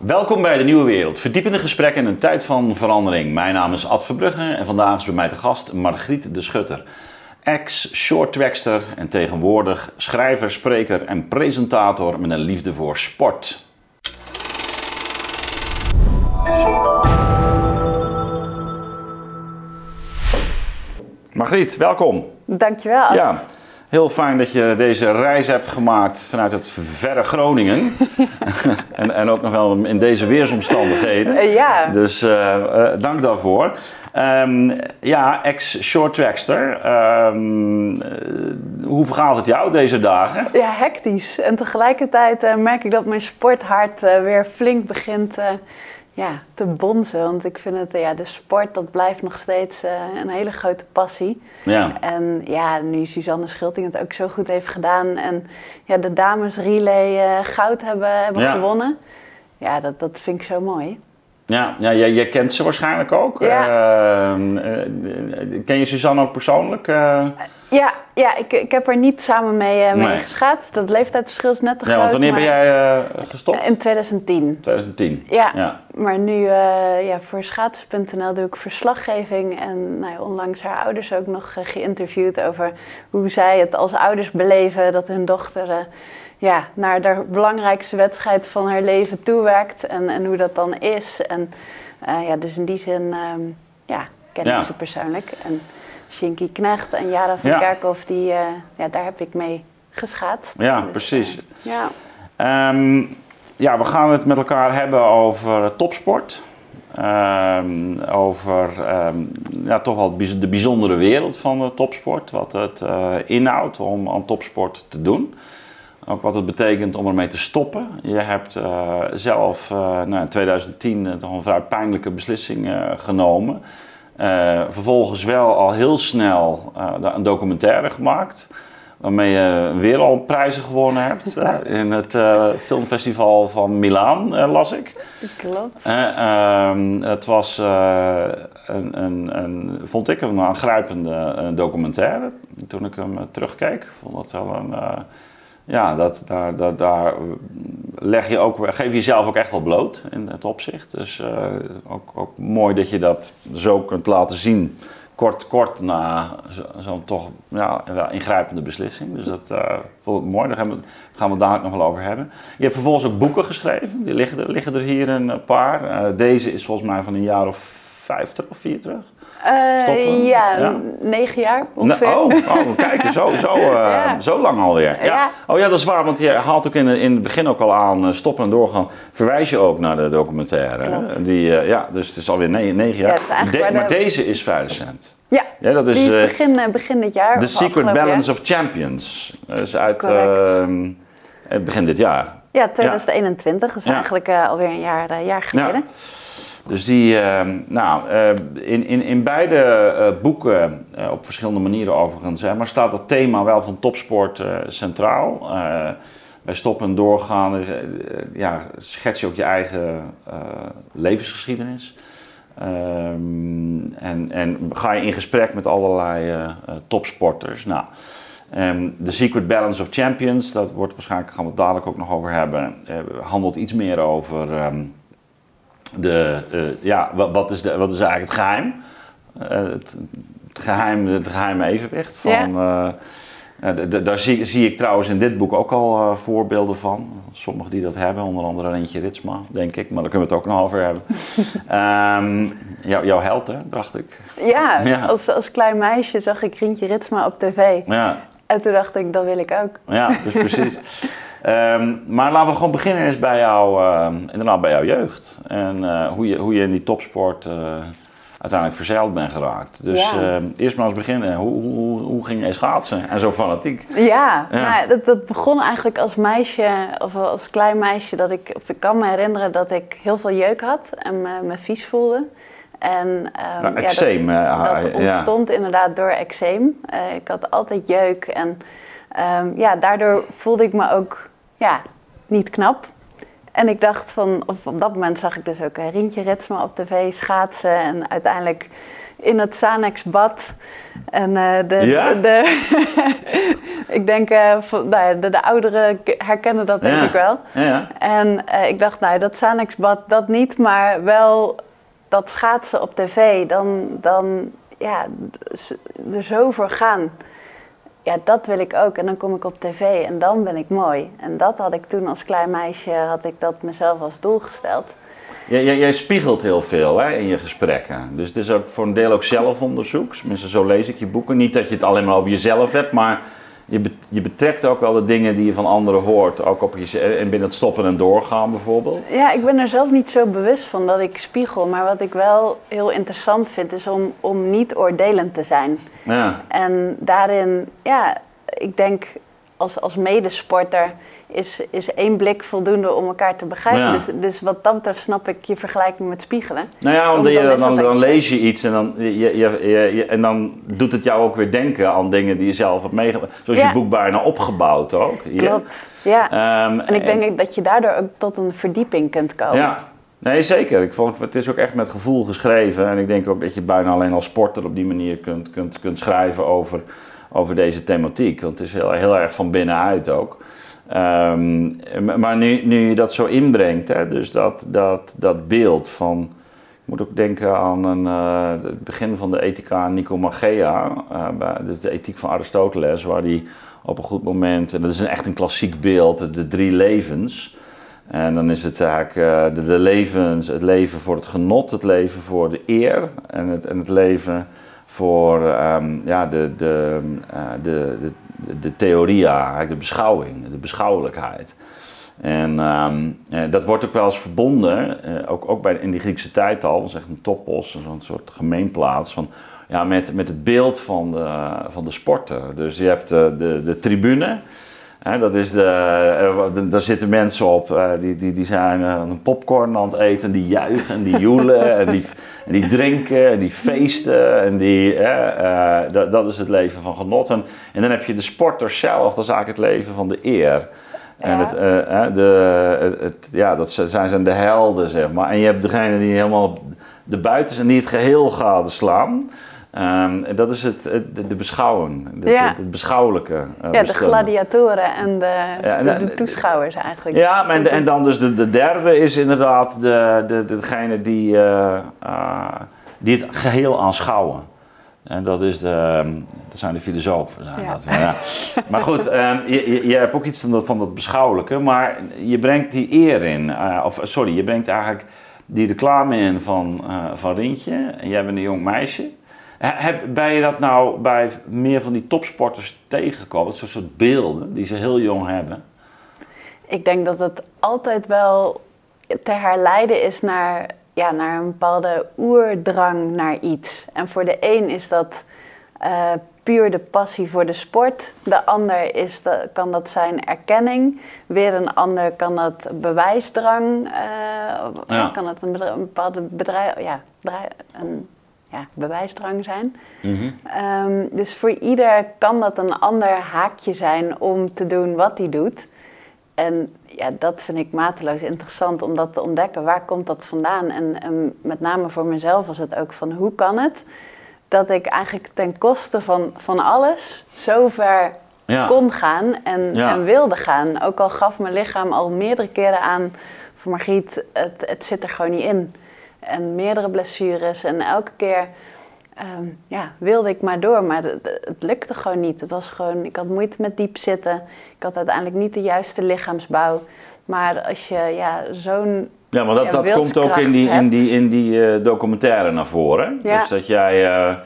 Welkom bij de Nieuwe Wereld. Verdiepende gesprekken in een tijd van verandering. Mijn naam is Ad Verbrugge en vandaag is bij mij te gast Margriet de Schutter. Ex-shorttrackster en tegenwoordig schrijver, spreker en presentator met een liefde voor sport. Margriet, welkom. Dankjewel. Ja, heel fijn dat je deze reis hebt gemaakt vanuit het verre Groningen. en, en ook nog wel in deze weersomstandigheden. Eh, ja. Dus eh, eh, dank daarvoor. Ehm, ja, ex-shorttrackster. Ehm eh, hoe vergaat het jou deze dagen? ja, hectisch. En tegelijkertijd merk ik dat mijn sporthart weer flink begint ja, te bonzen. Want ik vind het, ja, de sport dat blijft nog steeds eh, een hele grote passie. Ja, En ja, nu Suzanne Schulting het ook zo goed heeft gedaan. En ja, de dames relay eh, goud hebben, hebben Ja. gewonnen. Ja, dat, dat vind ik zo mooi. Ja, ja jij, jij kent ze waarschijnlijk ook. Ja. Ehm, eh, ken je Suzanne ook persoonlijk? Eh, Ja, ja ik, ik heb er niet samen mee, eh, mee Nee. geschaatst. Dat leeftijdsverschil is net te ja, groot. want wanneer ben jij gestopt? In 2010. 2010. Ja, Ja. maar nu ja, voor schaatsen.nl doe ik verslaggeving. En nou onlangs haar ouders ook nog geïnterviewd over hoe zij het als ouders beleven dat hun dochter ja, naar de belangrijkste wedstrijd van haar leven toewerkt. En, en hoe dat dan is. En eh, ja, dus in die zin ehm, ja, ken Ja. ik ze persoonlijk. En Shinky Knecht en Jara van Ja. Kerkhoff, die, eh, ja, daar heb ik mee geschaatst. Ja, Dus, precies. eh, ja. Ehm, ja, we gaan het met elkaar hebben over topsport. Ehm, over ja, toch wel de bijzondere wereld van de topsport. Wat het inhoudt om aan topsport te doen. Ook wat het betekent om ermee te stoppen. Je hebt eh, zelf eh, nou, in 2010 eh, toch een vrij pijnlijke beslissing genomen. Vervolgens wel al heel snel een documentaire gemaakt. Waarmee je weer al prijzen gewonnen hebt. in het filmfestival van Milaan, las ik. Klopt. Eh, ehm, het was, een, een, een, vond ik, een aangrijpende documentaire. Toen ik hem terugkeek, vond dat wel een... ja, dat, daar, daar, daar leg je ook, geef je jezelf ook echt wel bloot in het opzicht. Dus eh, ook, ook mooi dat je dat zo kunt laten zien, kort, kort na zo- zo'n toch ja, wel ingrijpende beslissing. Dus dat eh vond ik mooi, daar gaan we, gaan we het dadelijk nog wel over hebben. Je hebt vervolgens ook boeken geschreven, die liggen er, liggen er hier een paar. Eh, deze is volgens mij van een jaar of vijftig of vier terug. Eh, Stoppen? ja, Ja. negen jaar ongeveer. Nou, oh, oh, kijk, zo, zo, eh, Ja. zo lang alweer. Ja. Ja. Oh ja, dat is waar, want je haalt ook in, in het begin ook al aan eh, stoppen en doorgaan. Verwijs je ook naar de documentaire. Klopt. Die, ja, dus het is alweer negen, negen jaar. Ja, is De- maar de- deze is vrij recent. Ja, Ja, dat is, die is begin, begin dit jaar. The Secret Balance jaar. of Champions. Dat is uit het begin dit jaar. Ja, 2021, dus Ja. eigenlijk alweer een jaar, jaar geleden. Dus die, ehm, nou, eh, in, in, in beide eh, boeken, eh, op verschillende manieren overigens, maar staat het thema wel van topsport eh, centraal. Bij stoppen en doorgaan, ja, schets je ook je eigen levensgeschiedenis. Ehm, en, en ga je in gesprek met allerlei topsporters. Nou, ehm, The Secret Balance of Champions, dat wordt waarschijnlijk, gaan we het dadelijk ook nog over hebben, handelt iets meer over ehm, de, eh, ja, wat, wat, is de, wat is eigenlijk het geheim? Eh, het, het, geheim het geheime evenwicht van... eh, daar zie, zie ik trouwens in dit boek ook al voorbeelden van. Sommigen die dat hebben, onder andere Rentje Ritsma, denk ik. Maar daar kunnen we het ook nog over hebben. Ehm, jou- jouw held, hè, dacht ik. Ja, Ja. Als, als klein meisje zag ik Rientje Ritsma op tv. Ja, En toen dacht ik, dat wil ik ook. ja dus precies. Ehm, maar laten we gewoon beginnen eens bij, jou, ehm, inderdaad bij jouw jeugd. En eh, hoe, je, hoe je in die topsport eh, uiteindelijk verzeild bent geraakt. Dus Ja. ehm, eerst maar eens beginnen. Hoe, hoe, hoe ging je schaatsen? En zo fanatiek. Ja, Ja. Nou, dat, dat begon eigenlijk als meisje, of als klein meisje, dat ik, of ik kan me herinneren dat ik heel veel jeuk had en me, me vies voelde. En ehm, Nou, ja, eczeem, dat, eh, dat ja. ontstond inderdaad door eczeem. Ik had altijd jeuk en ja, daardoor voelde ik me ook ja, niet knap. En ik dacht van, of op dat moment zag ik dus ook eh, Rientje Ritsma op tv schaatsen en uiteindelijk in het Sanex bad. En eh, de, Ja? de, Ik denk, uh, nou de, de, ouderen herkennen dat denk ik wel. Ja. En uh, ik dacht, nou, dat Sanexbad, dat niet, maar wel dat schaatsen op tv. Dan, dan ja, er zo voor gaan. Ja, dat wil ik ook. En dan kom ik op tv en dan ben ik mooi. En dat had ik toen als klein meisje, had ik dat mezelf als doel gesteld. Jij, jij, spiegelt heel veel hè, in je gesprekken. Dus het is ook voor een deel ook zelfonderzoek. Tenminste, zo lees ik je boeken. Niet dat je het alleen maar over jezelf hebt, maar je, je betrekt ook wel de dingen die je van anderen hoort. Ook op je, en binnen het stoppen en doorgaan bijvoorbeeld. Ja, ik ben er zelf niet zo bewust van dat ik spiegel. Maar wat ik wel heel interessant vind, is om, om niet oordelend te zijn. Ja. En daarin, ja, ik denk als, als medesporter is, is één blik voldoende om elkaar te begrijpen. Dus, dus wat dat betreft snap ik je vergelijking met spiegelen. Nou ja, want dan, dan, dan, lees je iets en dan, je, je, je, en dan doet het jou ook weer denken aan dingen die je zelf hebt meegemaakt. Zoals je boek bijna opgebouwd ook. Klopt, ja. Ehm, en ik denk dat je daardoor ook tot een verdieping kunt komen. Ja. Nee, zeker. Ik vond, het is ook echt met gevoel geschreven. En ik denk ook dat je bijna alleen als sporter op die manier kunt, kunt, kunt schrijven over, over deze thematiek. Want het is heel, heel erg van binnenuit ook. Um, maar nu, nu je dat zo inbrengt, hè, dus dat, dat, dat beeld van. Ik moet ook denken aan een, uh, het begin van de ethica Nicomachea, uh, de, de ethiek van Aristoteles, waar die op een goed moment, en dat is echt een klassiek beeld, de drie levens. En dan is het eigenlijk uh, de, levens, het leven voor het genot, het leven voor de eer en het, en het leven voor um, ja, de, de, de, de, de theoria, de beschouwing, de beschouwelijkheid. En ehm, eh, dat wordt ook wel eens verbonden, eh, ook, ook bij, in die Griekse tijd al, dat is echt een toppos, zo'n soort gemeenplaats, van, ja, met, met het beeld van de, van de sporter. Dus je hebt de, de, de tribune, dat is de, uh, daar zitten mensen op, uh, die, die, die zijn uh, een popcorn aan het eten, die juichen en die joelen en, die, en die drinken en die feesten. En die, dat, dat is het leven van genot. En, en dan heb je de sporters zelf, dat is eigenlijk het leven van de eer. En het, de, het, ja, dat zijn, zijn de helden, zeg maar. En je hebt degene die helemaal de buiten zijn, die het geheel slaan. Um, dat is het, de, de beschouwen, het, beschouwelijke. Uh, ja, de gladiatoren en de, de, toeschouwers eigenlijk. Ja, en, en dan dus de, de derde is inderdaad de, de, degene die, uh, uh, die het geheel aanschouwen. En dat, is de, dat zijn de filosofen. Ja. ja. Maar goed, um, je, je, hebt ook iets van dat, van dat beschouwelijke, maar je brengt die eer in. of sorry, je brengt eigenlijk die reclame in van, van Rintje. En jij bent een jong meisje. Heb, ben je dat nou bij meer van die topsporters tegengekomen? Zo'n soort beelden die ze heel jong hebben? Ik denk dat het altijd wel te herleiden is naar, ja, naar een bepaalde oerdrang naar iets. En voor de een is dat uh, puur de passie voor de sport. De ander is de, kan dat zijn erkenning. Weer een ander kan dat bewijsdrang. Uh, Kan een, een bepaalde bedrijf. Ja, een ja, bewijsdrang zijn. Mhm. Ehm, dus voor ieder kan dat een ander haakje zijn om te doen wat hij doet. En ja, dat vind ik mateloos interessant om dat te ontdekken. Waar komt dat vandaan? En, en met name voor mezelf was het ook van hoe kan het dat ik eigenlijk ten koste van, van alles zo ver kon gaan en, en, wilde gaan. Ook al gaf mijn lichaam al meerdere keren aan voor Margriet, het, het zit er gewoon niet in en meerdere blessures. En elke keer ehm, ja, wilde ik maar door, maar het, het, lukte gewoon niet. Het was gewoon, ik had moeite met diep zitten. Ik had uiteindelijk niet de juiste lichaamsbouw. Maar als je ja, zo'n. Ja, maar dat, dat komt ook in die, in die, in die uh, documentaire naar voren. Ja. Dus dat jij uh,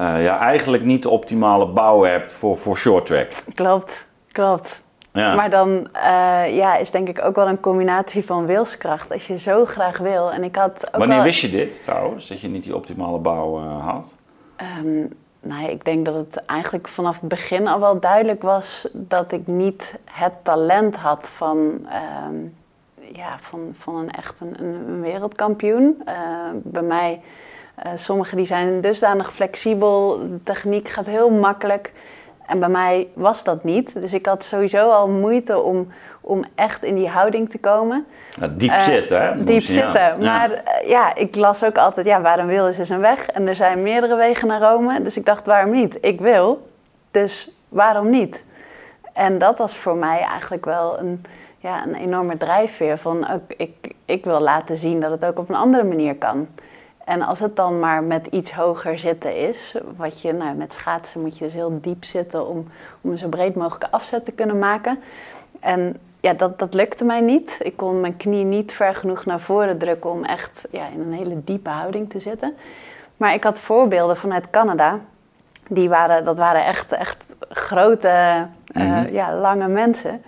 uh, ja, eigenlijk niet de optimale bouw hebt voor, voor short track. Klopt, klopt. Ja. Maar dan uh, ja, is denk ik ook wel een combinatie van wilskracht. Als je zo graag wil. En ik had ook Wanneer wel... wist je dit trouwens, dat je niet die optimale bouw uh, had? Um, nou, ik denk dat het eigenlijk vanaf het begin al wel duidelijk was dat ik niet het talent had van, um, ja, van, van een echt een, een wereldkampioen. Uh, bij mij, sommigen die zijn dusdanig flexibel, de techniek gaat heel makkelijk. En bij mij was dat niet. Dus ik had sowieso al moeite om, om echt in die houding te komen. diep uh, zitten, hè? Diep zitten. Maar uh, ja, ik las ook altijd, ja, waar een wil is, is een weg. En er zijn meerdere wegen naar Rome. Dus ik dacht, waarom niet? Ik wil, dus waarom niet? En dat was voor mij eigenlijk wel een, ja, een enorme drijfveer van ook, ik, ik wil laten zien dat het ook op een andere manier kan. En als het dan maar met iets hoger zitten is, wat je, nou, met schaatsen moet je dus heel diep zitten om, om een zo breed mogelijke afzet te kunnen maken. En ja, dat, dat lukte mij niet. Ik kon mijn knie niet ver genoeg naar voren drukken om echt ja, in een hele diepe houding te zitten. Maar ik had voorbeelden vanuit Canada. Die waren, dat waren echt, echt grote, eh, mhm. ja, lange mensen.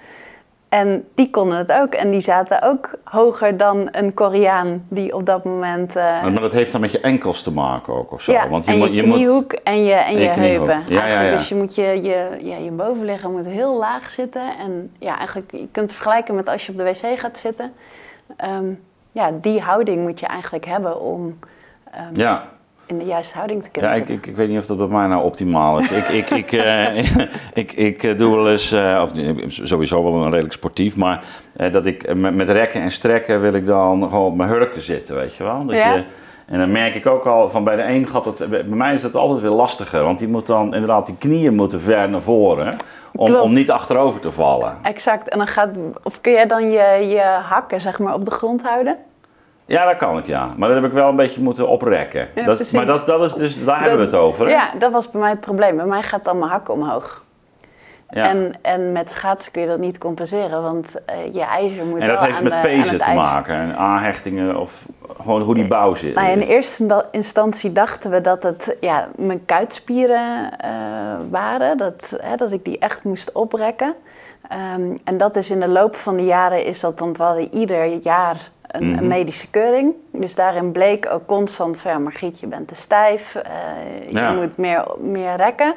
En die konden het ook. En die zaten ook hoger dan een Koreaan die op dat moment... Uh... Maar dat heeft dan met je enkels te maken ook of zo? Ja, Want je, en je, je kniehoek moet... en je, en je, heupen. Ja, ja, ja. Dus je moet je, je, ja, je bovenliggen moet heel laag zitten. En ja, eigenlijk, je kunt het vergelijken met als je op de wc gaat zitten. Um, ja, die houding moet je eigenlijk hebben om... Um, ja in de juiste houding te kunnen ja, ik, ik, ik, weet niet of dat bij mij nou optimaal is. ik, ik, ik, uh, ik, ik eh, doe wel eens, uh, of sowieso wel een redelijk sportief, maar uh, dat ik met, met, rekken en strekken wil ik dan gewoon op mijn hurken zitten, weet je wel. Dat ja. je, en dan merk ik ook al van bij de een gaat het, bij mij is dat altijd weer lastiger, want die moet dan inderdaad die knieën moeten ver naar voren. Om, om niet achterover te vallen. Exact. En dan gaat, of kun jij dan je, je hakken zeg maar, op de grond houden? Ja, dat kan ik, ja. Maar dat heb ik wel een beetje moeten oprekken. dat, maar dat, dat is dus, daar hebben we het over. Hè? Ja, dat was bij mij het probleem. Bij mij gaat dan mijn hakken omhoog. Ja. En, en met schaatsen kun je dat niet compenseren, want uh, je ijzer moet En dat heeft met pezen te maken en aanhechtingen of gewoon hoe die bouw zit. Nou, in eerste instantie dachten we dat het ja, mijn kuitspieren uh, waren, dat, hè, dat ik die echt moest oprekken. Um, en dat is in de loop van de jaren, is dat, hadden ieder jaar een, een, mhm. medische keuring. Dus daarin bleek ook constant van, ja, Margriet, je bent te stijf, uh, je moet meer, meer rekken.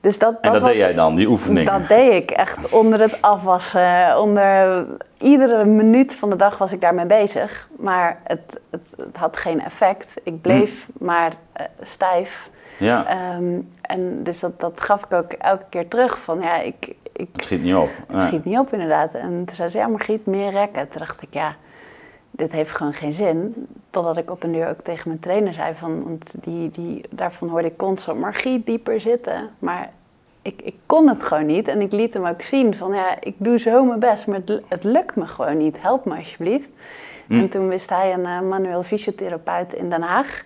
Dus dat, dat en dat deed jij dan, die oefening? Dat deed ik echt onder het afwassen. Onder iedere minuut van de dag was ik daarmee bezig. Maar het, het, het had geen effect. Ik bleef mhm. maar uh, stijf. Ja. Um, en dus dat, dat gaf ik ook elke keer terug van ja, ik... ik het schiet niet op. Het schiet niet op inderdaad. En toen zei ze, ja Margriet, meer rekken. Toen dacht ik, ja, dit heeft gewoon geen zin. Totdat ik op een deur ook tegen mijn trainer zei van, want die, die, daarvan hoorde ik constant Margriet dieper zitten. Maar ik, ik kon het gewoon niet en ik liet hem ook zien van, ja, ik doe zo mijn best, maar het, het lukt me gewoon niet. Help me alsjeblieft. Hm. En toen wist hij een uh, manueel fysiotherapeut in Den Haag.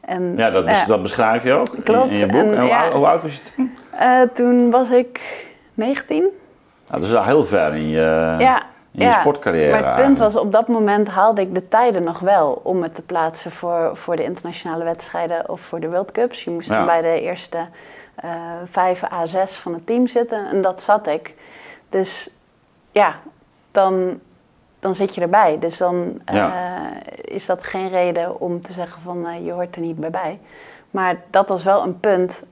En, ja, dat, uh, dat beschrijf je ook klopt. In, je boek. En, hoe, ja, hoe, oud was je toen? Uh, toen was ik 19. Nou, dat is al heel ver in je... Ja, in je sportcarrière. Maar het punt was, op dat moment haalde ik de tijden nog wel om me te plaatsen voor, voor de internationale wedstrijden of voor de World Cups. Je moest dan bij de eerste uh, vijf A6 van het team zitten en dat zat ik. Dus ja, dan, dan zit je erbij. Dus dan uh, is dat geen reden om te zeggen van uh, je hoort er niet bij bij. Maar dat was wel een punt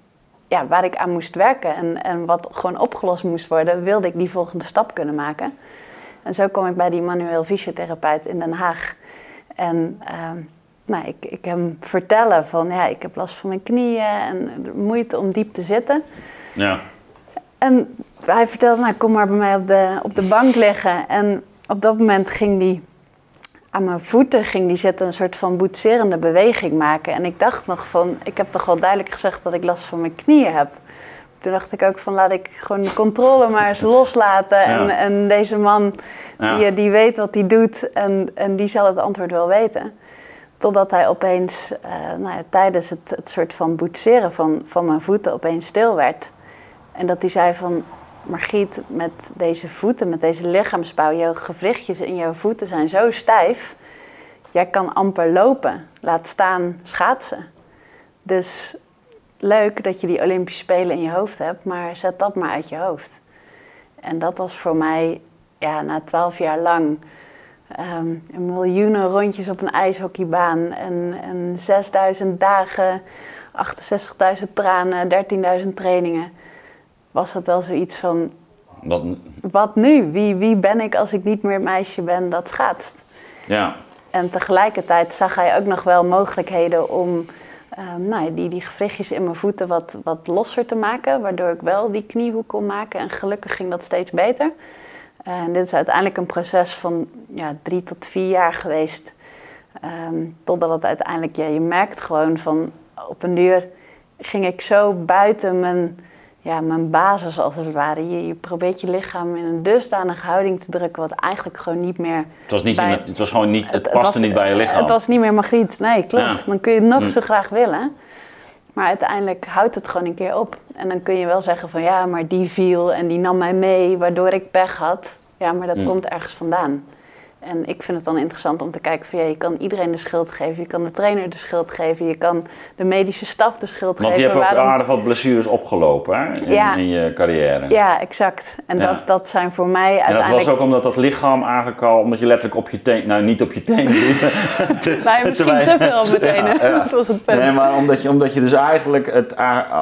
ja, waar ik aan moest werken en, en wat gewoon opgelost moest worden, wilde ik die volgende stap kunnen maken. En zo kom ik bij die manueel fysiotherapeut in Den Haag. En uh, nou, ik, ik hem vertellen van ja, ik heb last van mijn knieën en moeite om diep te zitten. Ja. En hij vertelde, nou kom maar bij mij op de, op de bank liggen. En op dat moment ging die aan mijn voeten ging die zitten een soort van boetserende beweging maken. En ik dacht nog van, ik heb toch wel duidelijk gezegd dat ik last van mijn knieën heb toen dacht ik ook van laat ik gewoon de controle maar eens loslaten. En, en deze man die, die weet wat hij doet en, en die zal het antwoord wel weten. Totdat hij opeens uh, nou ja, tijdens het, het soort van boetseren van, van mijn voeten opeens stil werd. En dat hij zei van Margriet, met deze voeten, met deze lichaamsbouw, jouw gewrichtjes in jouw voeten zijn zo stijf. Jij kan amper lopen, laat staan schaatsen. Dus leuk dat je die Olympische Spelen in je hoofd hebt, maar zet dat maar uit je hoofd. En dat was voor mij, ja, na twaalf jaar lang, um, miljoenen rondjes op een ijshockeybaan en, en 6000 dagen, 68.000 tranen, 13.000 trainingen, was dat wel zoiets van, wat, wat nu? Wie, wie ben ik als ik niet meer meisje ben dat schaatst? Ja. En tegelijkertijd zag hij ook nog wel mogelijkheden om um, nou, die, die gewrichtjes in mijn voeten wat, wat losser te maken, waardoor ik wel die kniehoek kon maken. En gelukkig ging dat steeds beter. En dit is uiteindelijk een proces van ja, drie tot vier jaar geweest. Um, totdat het uiteindelijk, ja, je merkt gewoon van op een duur ging ik zo buiten mijn ja, mijn basis als het ware. Je, je probeert je lichaam in een dusdanige houding te drukken wat eigenlijk gewoon niet meer... Het was, niet bij- in het, was gewoon niet, het, paste was- niet bij je lichaam. Het was niet meer magriet. Nee, klopt. Ja. Dan kun je het nog Hm. zo graag willen. Maar uiteindelijk houdt het gewoon een keer op. En dan kun je wel zeggen van ja, maar die viel en die nam mij mee, waardoor ik pech had. Ja, maar dat Hm. komt ergens vandaan. En ik vind het dan interessant om te kijken van ja, je kan iedereen de schuld geven. Je kan de trainer de schuld geven. Je kan de medische staf de schuld Want je geven. hebt ook waarom- aardig wat blessures opgelopen hè, in, Ja. in je carrière. Ja, exact. En Ja. dat, dat zijn voor mij En dat uiteindelijk... was ook omdat dat lichaam eigenlijk al, omdat je letterlijk op je teen, nou niet op je teen te- te- misschien te- veel op meteen. Ja, dat was het punt. Nee, maar omdat je, omdat je dus eigenlijk het,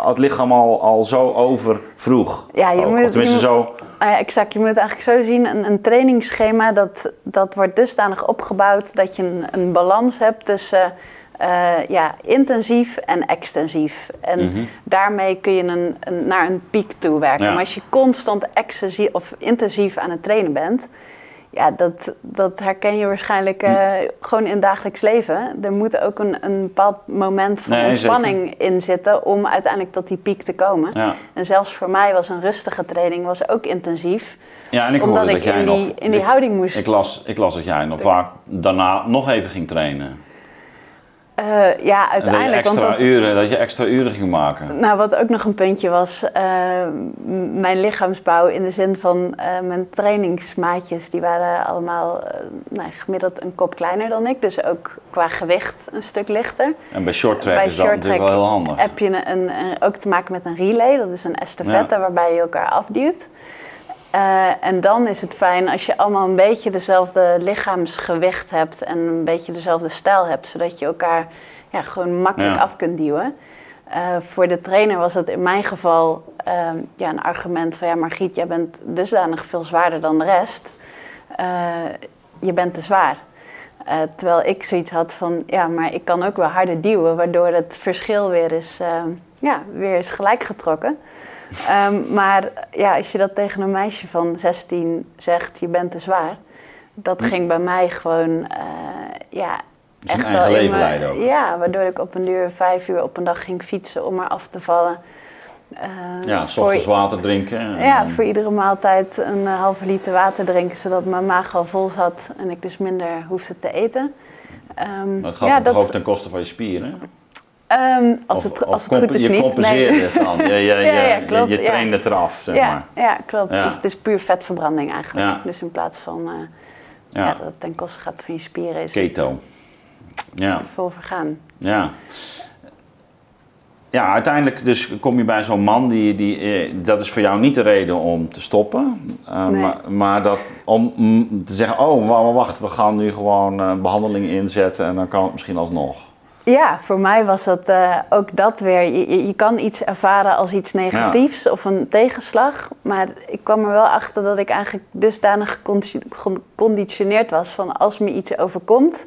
het lichaam al, al zo overvroeg. Ja, je Ook. moet- Of tenminste je zo. Ah ja, exact. Je moet het eigenlijk zo zien. Een, een trainingsschema dat, dat wordt dusdanig opgebouwd dat je een, een balans hebt tussen eh, ja, intensief en extensief. En Mhm. daarmee kun je een, een, naar een piek toe werken. Ja. Maar als je constant extensief of intensief aan het trainen bent, ja, dat, dat herken je waarschijnlijk Hm. eh, gewoon in het dagelijks leven. Er moet ook een, een bepaald moment van Nee, ontspanning in zitten om uiteindelijk tot die piek te komen. Ja. En zelfs voor mij was een rustige training was ook intensief. ja, en ik omdat hoorde ik dat jij in die, nog. in die ik, houding moest. ik, las, ik las dat jij nog vaak daarna nog even ging trainen. Eh, ja, dat uiteindelijk. Want extra uren, dat je extra uren ging maken. nou, wat ook nog een puntje was, eh, mijn lichaamsbouw in de zin van eh, mijn trainingsmaatjes, die waren allemaal nou, gemiddeld een kop kleiner dan ik. Dus ook qua gewicht een stuk lichter. En bij short track Bij is dat natuurlijk wel heel handig. heb je een, een, een- ook te maken met een relay. Dat is een estafette waarbij je elkaar afduwt. Eh, en dan is het fijn als je allemaal een beetje dezelfde lichaamsgewicht hebt en een beetje dezelfde stijl hebt, zodat je elkaar ja, gewoon makkelijk Ja. af kunt duwen. Eh, voor de trainer was het in mijn geval ehm, ja, een argument van ja, Margriet, jij bent dusdanig veel zwaarder dan de rest. Eh, je bent te zwaar. Terwijl ik zoiets had van, ja, maar ik kan ook wel harder duwen, waardoor het verschil weer is, ehm, ja, weer is gelijk getrokken. Ehm, maar ja, als je dat tegen een meisje van 16 zegt, je bent te zwaar, dat ging bij mij gewoon, eh, ja, Dus echt wel leven leiden ook. Ja, waardoor ik op een duur vijf uur op een dag ging fietsen om er af te vallen. Eh, Ja, s voor- ochtends water drinken. en ja, voor iedere maaltijd een eh, halve liter water drinken, zodat mijn maag al vol zat en ik dus minder hoefde te eten. Ehm, Dat gaat ja, toch dat, ook ten koste van je spieren? Ehm, als Of- het, als het goed is je niet. compenseert het dan. Je, je, Ja, ja, je, klopt, je traint het eraf, zeg ja, maar. ja, klopt. Ja. Dus het is puur vetverbranding eigenlijk. Dus in plaats van eh, ja. Dat het ten koste gaat van je spieren, is keto. Ja, het vol vergaan. ja. Ja, uiteindelijk dus kom je bij zo'n man die, die eh, dat is voor jou niet de reden om te stoppen. Eh, Nee. maar, maar dat om mm, te zeggen, oh wa- wa- wacht, we gaan nu gewoon eh, behandeling inzetten en dan kan het misschien alsnog. Ja, voor mij was dat eh, ook dat weer. Je, je- kan iets ervaren als iets negatiefs of een tegenslag. Maar ik kwam er wel achter dat ik eigenlijk dusdanig gecondi- geconditioneerd was van als me iets overkomt,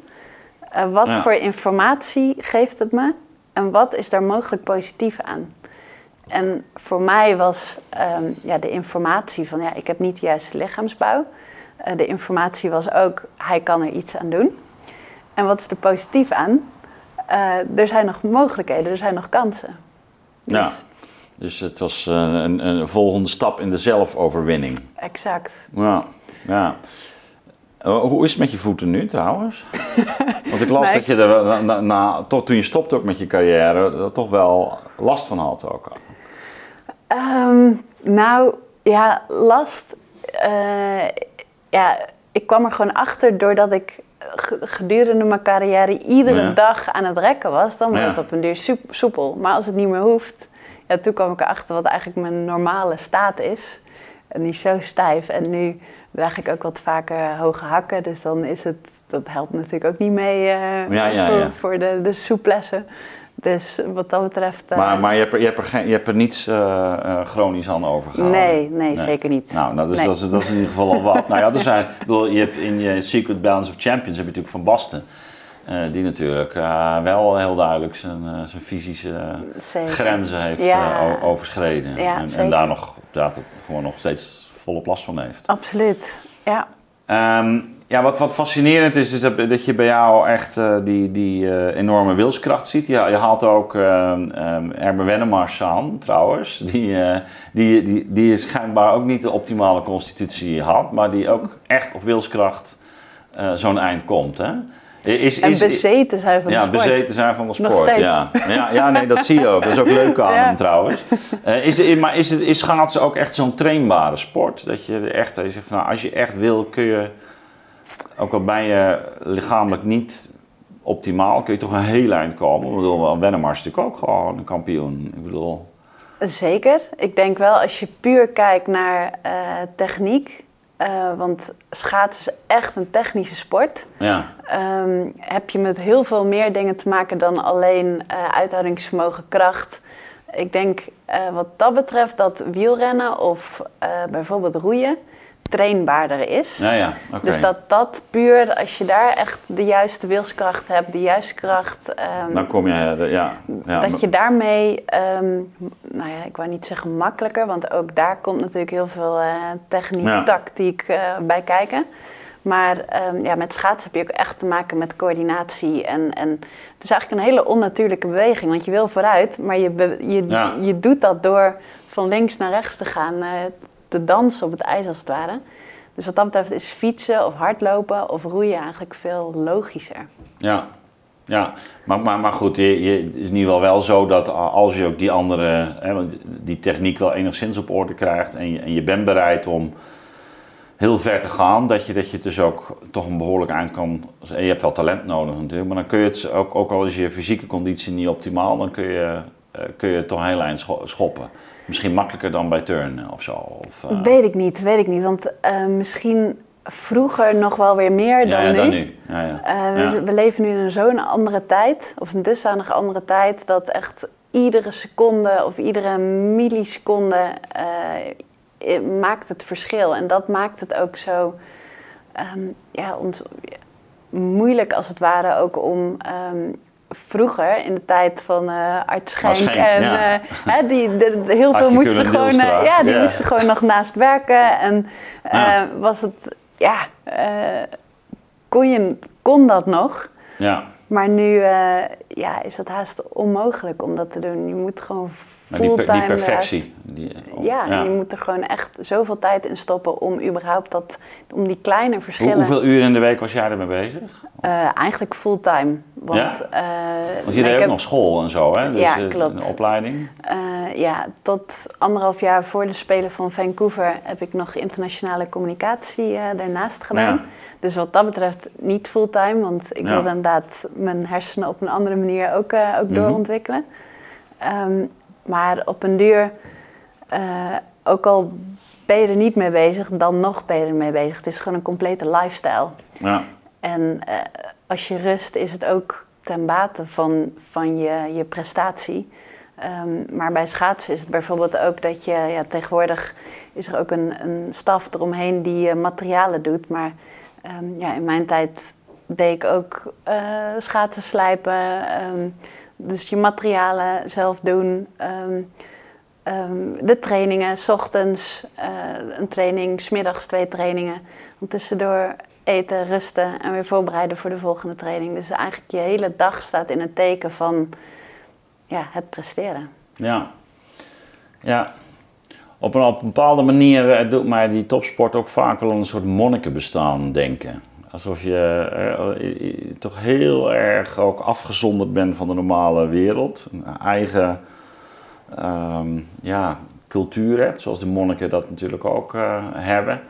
eh, wat Ja. voor informatie geeft het me en wat is daar mogelijk positief aan? En voor mij was ehm, ja, de informatie van ja, ik heb niet de juiste lichaamsbouw. Eh, de informatie was ook, hij kan er iets aan doen. En wat is er positief aan? Eh, er zijn nog mogelijkheden, er zijn nog kansen. Dus, Ja. Dus het was eh, een, een volgende stap in de zelfoverwinning. Exact. Ja, ja. Eh, hoe is het met je voeten nu trouwens? Want ik las Nee. dat je er na, na- na- tot toen je stopte ook met je carrière, toch wel last van had ook. Ehm, nou, ja, last. ja, ik kwam er gewoon achter doordat ik gedurende mijn carrière iedere Ja. dag aan het rekken was. Dan wordt Ja. het op een duur soep- soepel. Maar als het niet meer hoeft, ja, toen kwam ik erachter wat eigenlijk mijn normale staat is. En niet zo stijf. En nu draag ik ook wat vaker hoge hakken. Dus dan is het, dat helpt natuurlijk ook niet mee eh, Ja, voor, voor de, de souplesse. Dus wat dat betreft... eh, Maar, maar je, hebt er, je, hebt er geen, je hebt er niets eh, eh, chronisch aan overgehouden? nee, nee, zeker niet. Nou, nou dus Nee. dat, is, dat is in ieder geval al wat. nou ja, er zijn, bedoel, je hebt in je Secret Balance of Champions heb je natuurlijk Van Basten. die natuurlijk wel heel duidelijk zijn, zijn fysische grenzen heeft Ja. overschreden. Ja, en, en daar nog, gewoon nog steeds volop last van heeft. Absoluut. Ja. Ehm, ja, wat, wat fascinerend is, is dat, dat je bij jou echt uh, die, die uh, enorme wilskracht ziet. Je, je haalt ook uh, um, Erben Wennemars aan, trouwens. Die, die, die, die schijnbaar ook niet de optimale constitutie had, maar die ook echt op wilskracht zo'n eind komt. Hè? Is, en bezeten zijn van de ja, sport. Ja, bezeten zijn van de sport. Ja. Ja, ja, nee, dat zie je ook. Dat is ook leuk aan hem trouwens. Uh, is, maar is, is schaatsen ook echt zo'n trainbare sport? Dat je echt je zegt van, nou, als je echt wil, kun je, ook al ben je lichamelijk niet optimaal, kun je toch een heel eind komen. Ik bedoel, Wennemars is natuurlijk ook gewoon een kampioen. Ik bedoel... Zeker. Ik denk wel, als je puur kijkt naar uh, techniek, uh, want schaatsen is echt een technische sport. Ja. Um, heb je met heel veel meer dingen te maken dan alleen uh, uithoudingsvermogen, kracht. Ik denk wat dat betreft dat wielrennen of bijvoorbeeld roeien trainbaarder is. Ja, ja. Okay. Dus dat dat puur, als je daar echt de juiste wilskracht hebt, de juiste kracht. Um, dan kom je, ja. ja dat je daarmee, um, nou ja, ik wou niet zeggen makkelijker, want ook daar komt natuurlijk heel veel uh, techniek, ja. tactiek uh, bij kijken. Maar um, ja, met schaatsen heb je ook echt te maken met coördinatie. En, en het is eigenlijk een hele onnatuurlijke beweging. Want je wil vooruit, maar je, je, je doet dat door van links naar rechts te gaan. Te dansen op het ijs als het ware. Dus wat dat betreft is fietsen of hardlopen of roeien eigenlijk veel logischer. Ja, ja. Maar, maar, maar goed, je, het is in ieder geval wel zo dat als je ook die andere, hè, die techniek wel enigszins op orde krijgt en je, en je bent bereid om heel ver te gaan, dat je, dat je dus ook toch een behoorlijk eind kan. Je hebt wel talent nodig natuurlijk, maar dan kun je het ook, ook al is je fysieke conditie niet optimaal, dan kun je, uh, kun je het toch heel eind schoppen. Misschien makkelijker dan bij turnen of zo? Of, uh... Weet ik niet, weet ik niet. Want uh, misschien vroeger nog wel weer meer dan ja, ja, nu. Dan nu. Ja, ja. Uh, we, we, leven nu in zo'n andere tijd, of een dusdanige andere tijd, dat echt iedere seconde of iedere milliseconde maakt het verschil. En dat maakt het ook zo um, ja, ons, moeilijk als het ware ook om um, vroeger, in de tijd van uh, Art Schenk, Schenk en ja. uh, hè, die, de, de, heel veel moesten gewoon, uh, ja, die moesten gewoon nog naast werken. En ja. was het, ja, kon, je, kon dat nog. Ja. Maar nu ja, is het haast onmogelijk om dat te doen. Je moet gewoon fulltime... Die, die perfectie. Die, oh, ja, ja, je moet er gewoon echt zoveel tijd in stoppen om überhaupt dat... om die kleine verschillen... Hoe, hoeveel uren in de week was jij ermee bezig? Uh, eigenlijk fulltime. Want, ja? Uh, want je deed ook heb... nog school en zo, hè? Dus, ja, klopt. Een opleiding? Uh, ja, tot anderhalf jaar voor de Spelen van Vancouver heb ik nog internationale communicatie daarnaast gedaan. Ja. Dus wat dat betreft niet fulltime, want ik ja. wil inderdaad mijn hersenen op een andere manier ook, ook mm-hmm. doorontwikkelen. Um, maar op een duur, ook al ben je er niet mee bezig, dan nog ben je er mee bezig. Het is gewoon een complete lifestyle. Ja. En uh, als je rust, is het ook ten bate van, van je, je prestatie. Um, maar bij schaatsen is het bijvoorbeeld ook dat je, ja, tegenwoordig is er ook een, een staf eromheen die uh, materialen doet. Maar um, ja, in mijn tijd deed ik ook uh, schaatsen slijpen. Um, dus je materialen zelf doen. de trainingen, s ochtends een training, smiddags twee trainingen. Om tussendoor eten, rusten en weer voorbereiden voor de volgende training. Dus eigenlijk je hele dag staat in het teken van ja, het presteren. Ja, ja. Op een, op een bepaalde manier eh, doet mij die topsport ook vaak wel een soort monnikenbestaan denken. Alsof je eh, toch heel erg ook afgezonderd bent van de normale wereld. Een eigen um, ja, cultuur hebt, zoals de monniken dat natuurlijk ook uh, hebben.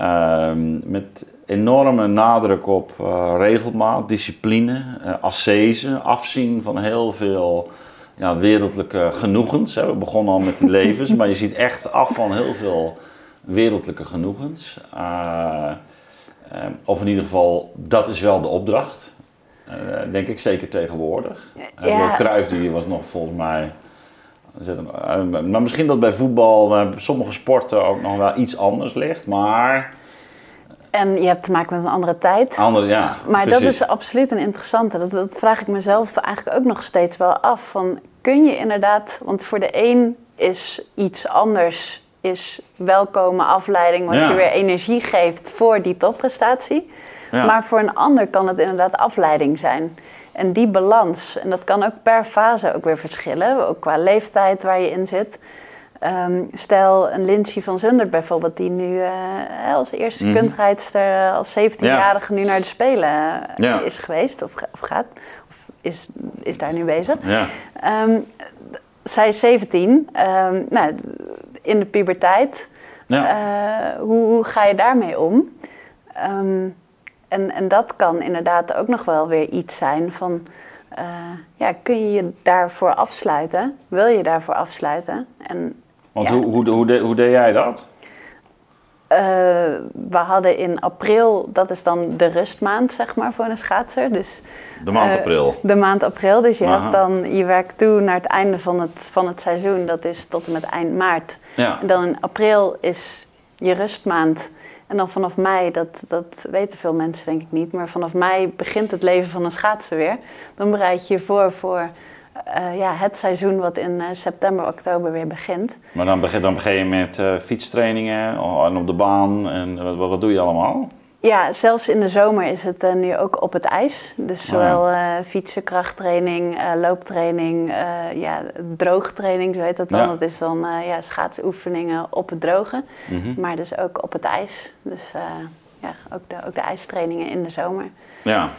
Uh, met enorme nadruk op uh, regelmaat, discipline, uh, ascese, afzien van heel veel ja, wereldlijke genoegens. Hè. We begonnen al met die levens, maar je ziet echt af van heel veel wereldlijke genoegens. Uh, of in ieder geval, dat is wel de opdracht. denk ik zeker tegenwoordig. Ja. Cruijff die was nog volgens mij... Maar misschien dat bij voetbal, bij sommige sporten ook nog wel iets anders ligt, maar... En je hebt te maken met een andere tijd. Andere, ja. Maar precies. dat is absoluut een interessante. Dat, dat, vraag ik mezelf eigenlijk ook nog steeds wel af. Van, kun je inderdaad, want voor de een is iets anders is welkome afleiding, wat Ja. je weer energie geeft voor die topprestatie. Ja. Maar voor een ander kan het inderdaad afleiding zijn. En die balans, en dat kan ook per fase ook weer verschillen, ook qua leeftijd waar je in zit. Ehm, stel een Lindsay van Zundert bijvoorbeeld, die nu eh, als eerste Mhm. kunstrijdster eh, als 17-jarige nu naar de Spelen eh, Ja. is geweest of, of gaat, of is, is daar nu bezig. Ja. Ehm, zij is 17, ehm, nou, in de puberteit. Ja. Eh, hoe, hoe ga je daarmee om? Ehm, en, en dat kan inderdaad ook nog wel weer iets zijn van... eh, ja, kun je je daarvoor afsluiten? Wil je daarvoor afsluiten? En Want ja. hoe, hoe, hoe, de- hoe deed jij dat? Eh, we hadden in april, dat is dan de rustmaand, zeg maar, voor een schaatser. Dus, De maand eh, april. De maand april. Dus je Aha. hebt dan je werk toe naar het einde van het, van het seizoen. Dat is tot en met eind maart. Ja. En dan in april is je rustmaand. En dan vanaf mei, dat, dat weten veel mensen denk ik niet, maar vanaf mei begint het leven van een schaatser weer. Dan bereid je je voor voor eh, ja, het seizoen wat in eh, september, oktober weer begint. Maar dan begin, dan begin je met eh, fietstrainingen oh, en op de baan. En wat, wat doe je allemaal? Ja, zelfs in de zomer is het nu ook op het ijs. Dus Oh zowel fietsen, krachttraining, looptraining, ja, droogtraining, zo heet dat dan. Ja. Dat is dan ja, schaatsoefeningen op het droge. Mhm. Maar dus ook op het ijs. Dus ja, ook, de, ook de ijstrainingen in de zomer. Ja.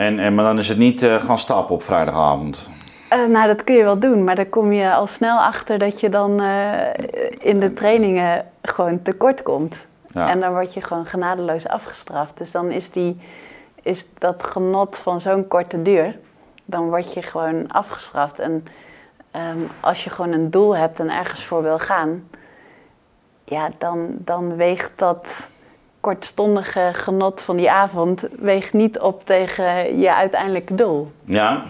En, en, maar dan is het niet eh, gaan stappen op vrijdagavond. Eh, nou, dat kun je wel doen, maar dan kom je al snel achter dat je dan eh, in de trainingen gewoon tekort komt. Ja. En dan word je gewoon genadeloos afgestraft. Dus dan is, die, is dat genot van zo'n korte duur, dan word je gewoon afgestraft. En ehm, als je gewoon een doel hebt en ergens voor wil gaan, ja, dan, dan weegt dat kortstondige genot van die avond weegt niet op tegen je uiteindelijke doel. Ja.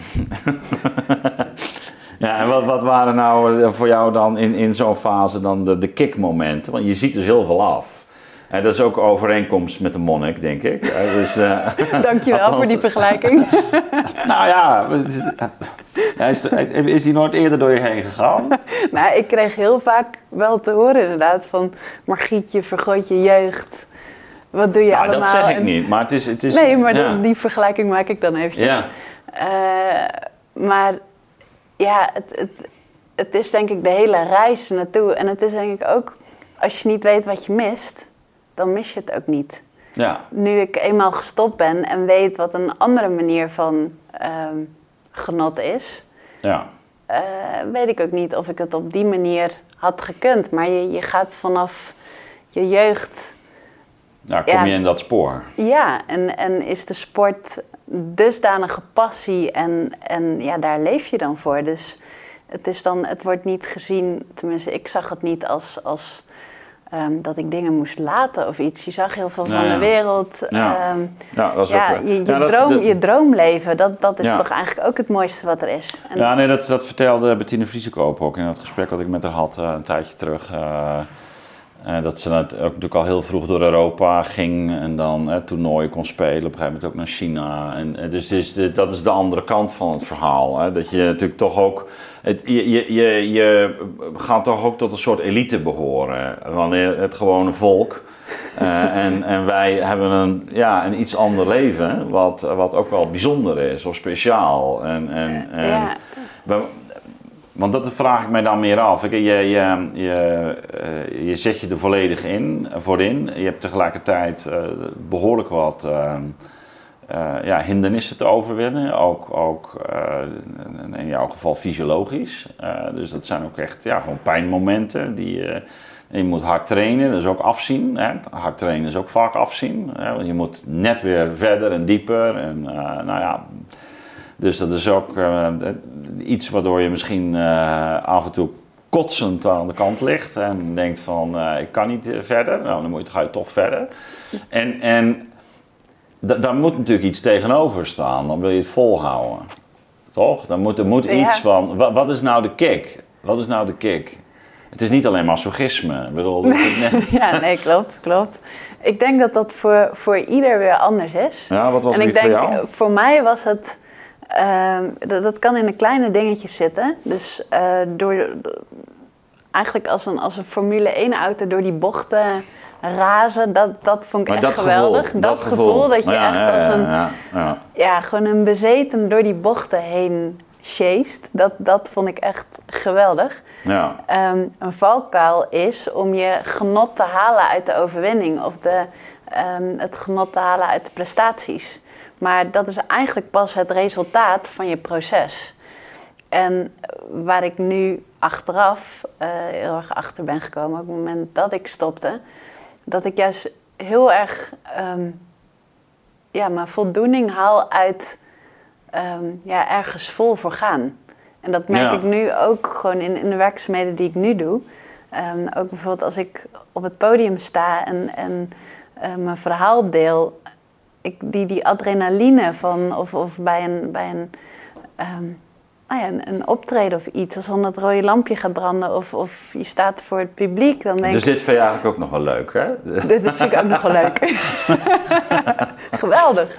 ja, en wat, wat waren nou eh, voor jou dan in, in zo'n fase dan de, de kickmomenten? Want je ziet dus heel veel af. En dat is ook overeenkomst met de monnik, denk ik. Eh, Dus, eh, Dankjewel Althans- voor die vergelijking. nou ja, is, ja, is, is die nooit eerder door je heen gegaan? nou, ik kreeg heel vaak wel te horen inderdaad van... Margrietje, vergroot je jeugd. Wat doe je Nou, allemaal? dat zeg ik niet, maar het is... Het is Nee, maar ja. die, die vergelijking maak ik dan eventjes. Ja, Eh, maar ja, het, het, het is denk ik de hele reis naartoe. En het is denk ik ook, als je niet weet wat je mist, dan mis je het ook niet. ja, Nu ik eenmaal gestopt ben en weet wat een andere manier van ehm, genot is... ja. eh, weet ik ook niet of ik het op die manier had gekund. Maar je, je gaat vanaf je jeugd, Ja, kom Ja. je in dat spoor. ja, en, en is de sport dusdanige passie en, en ja, daar leef je dan voor. Dus het, is dan, het wordt niet gezien, tenminste ik zag het niet als, als ehm, dat ik dingen moest laten of iets. Je zag heel veel van Ja, ja. de wereld. Ja. Ehm, Ja, dat is ook... eh, je, je, dat- droom, dat- je droomleven, dat, dat is toch eigenlijk ook het mooiste wat er is. En, Ja, nee, dat, dat vertelde Bettine Vriesekoop ook in het gesprek dat ik met haar had eh, een tijdje terug. eh, eh, dat ze net ook natuurlijk al heel vroeg door Europa ging en dan eh, toernooien kon spelen. Op een gegeven moment ook naar China. En, eh, dus dus de, dat is de andere kant van het verhaal. Hè? Dat je natuurlijk toch ook. Het, je, je, je, je gaat toch ook tot een soort elite behoren. Wanneer het gewone volk. en, en wij hebben een, ja, een iets ander leven, wat, wat ook wel bijzonder is of speciaal. En, en, en, ja. we- want dat vraag ik mij dan meer af. Je, je, eh, je zet je er volledig in, voor in. Je hebt tegelijkertijd eh, behoorlijk wat eh, eh, ja, hindernissen te overwinnen. Ook, ook in jouw geval fysiologisch. Dus dat zijn ook echt ja, gewoon pijnmomenten. Die, je moet hard trainen, dus ook afzien. Hè. Hard trainen is ook vaak afzien. Hè. Want je moet net weer verder en dieper. En, nou ja, dus dat is ook eh, iets waardoor je misschien eh, af en toe kotsend aan de kant ligt en denkt van eh, ik kan niet verder. Nou, dan moet je, ga je toch verder. En, en da- daar moet natuurlijk iets tegenover staan, dan wil je het volhouden. Toch? Dan moet, er moet Ja. iets van, wa- wat is nou de kick? Wat is nou de kick? Het is niet alleen masochisme. Ik bedoel, ja, nee, klopt, klopt. Ik denk dat dat voor, voor ieder weer anders is. ja, wat was en het ik voor denk, jou? eh, voor mij was het, ehm, dat, dat kan in de kleine dingetjes zitten. Dus eh, door, eigenlijk als een, als een Formule 1 auto door die bochten razen, dat, dat vond ik echt geweldig. dat, gevoel, dat je echt als een, ja, ja, gewoon een bezeten door die bochten heen chased. Dat, dat vond ik echt geweldig. Ja. Ehm, een valkuil is om je genot te halen uit de overwinning of de, ehm, het genot te halen uit de prestaties. Maar dat is eigenlijk pas het resultaat van je proces. En waar ik nu achteraf uh, heel erg achter ben gekomen, op het moment dat ik stopte, dat ik juist heel erg um, ja, mijn voldoening haal uit Ehm, ja, ergens vol voor gaan. En dat merk ik nu ook gewoon in, in de werkzaamheden die ik nu doe. Um, ook bijvoorbeeld als ik op het podium sta en, en uh, mijn verhaal deel. Ik, die, die adrenaline van, of, of bij een, bij een um, nou ja, een, optreden of iets. Als dan dat rode lampje gaat branden of, of je staat voor het publiek. Dan denk dus dit vind je eigenlijk ook nog wel leuk, hè? Dit, vind ik ook nog wel leuk. Geweldig.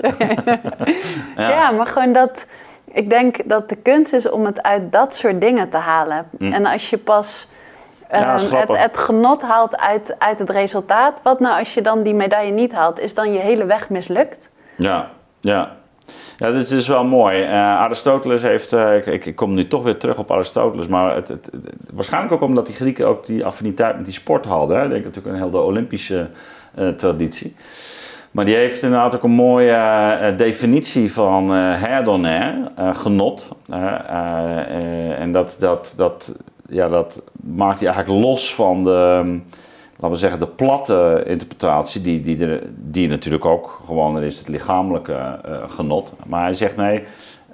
ja. ja. maar gewoon dat... Ik denk dat de kunst is om het uit dat soort dingen te halen. Mm. En als je pas... Ehm, het, het, genot haalt uit, uit het resultaat. Wat nou als je dan die medaille niet haalt? Is dan je hele weg mislukt? Ja, ja. Ja, dit is wel mooi. Uh, Aristoteles heeft, uh, ik, ik, kom nu toch weer terug op Aristoteles, maar het, het, waarschijnlijk ook omdat die Grieken ook die affiniteit met die sport hadden. Hè. Ik denk natuurlijk een hele Olympische uh, traditie. Maar die heeft inderdaad ook een mooie definitie van herdonair, genot. en dat, dat, dat, ja, dat maakt hij eigenlijk los van de laten we zeggen, de platte interpretatie, die, die, die natuurlijk ook gewoon is, het lichamelijke uh, genot. Maar hij zegt nee,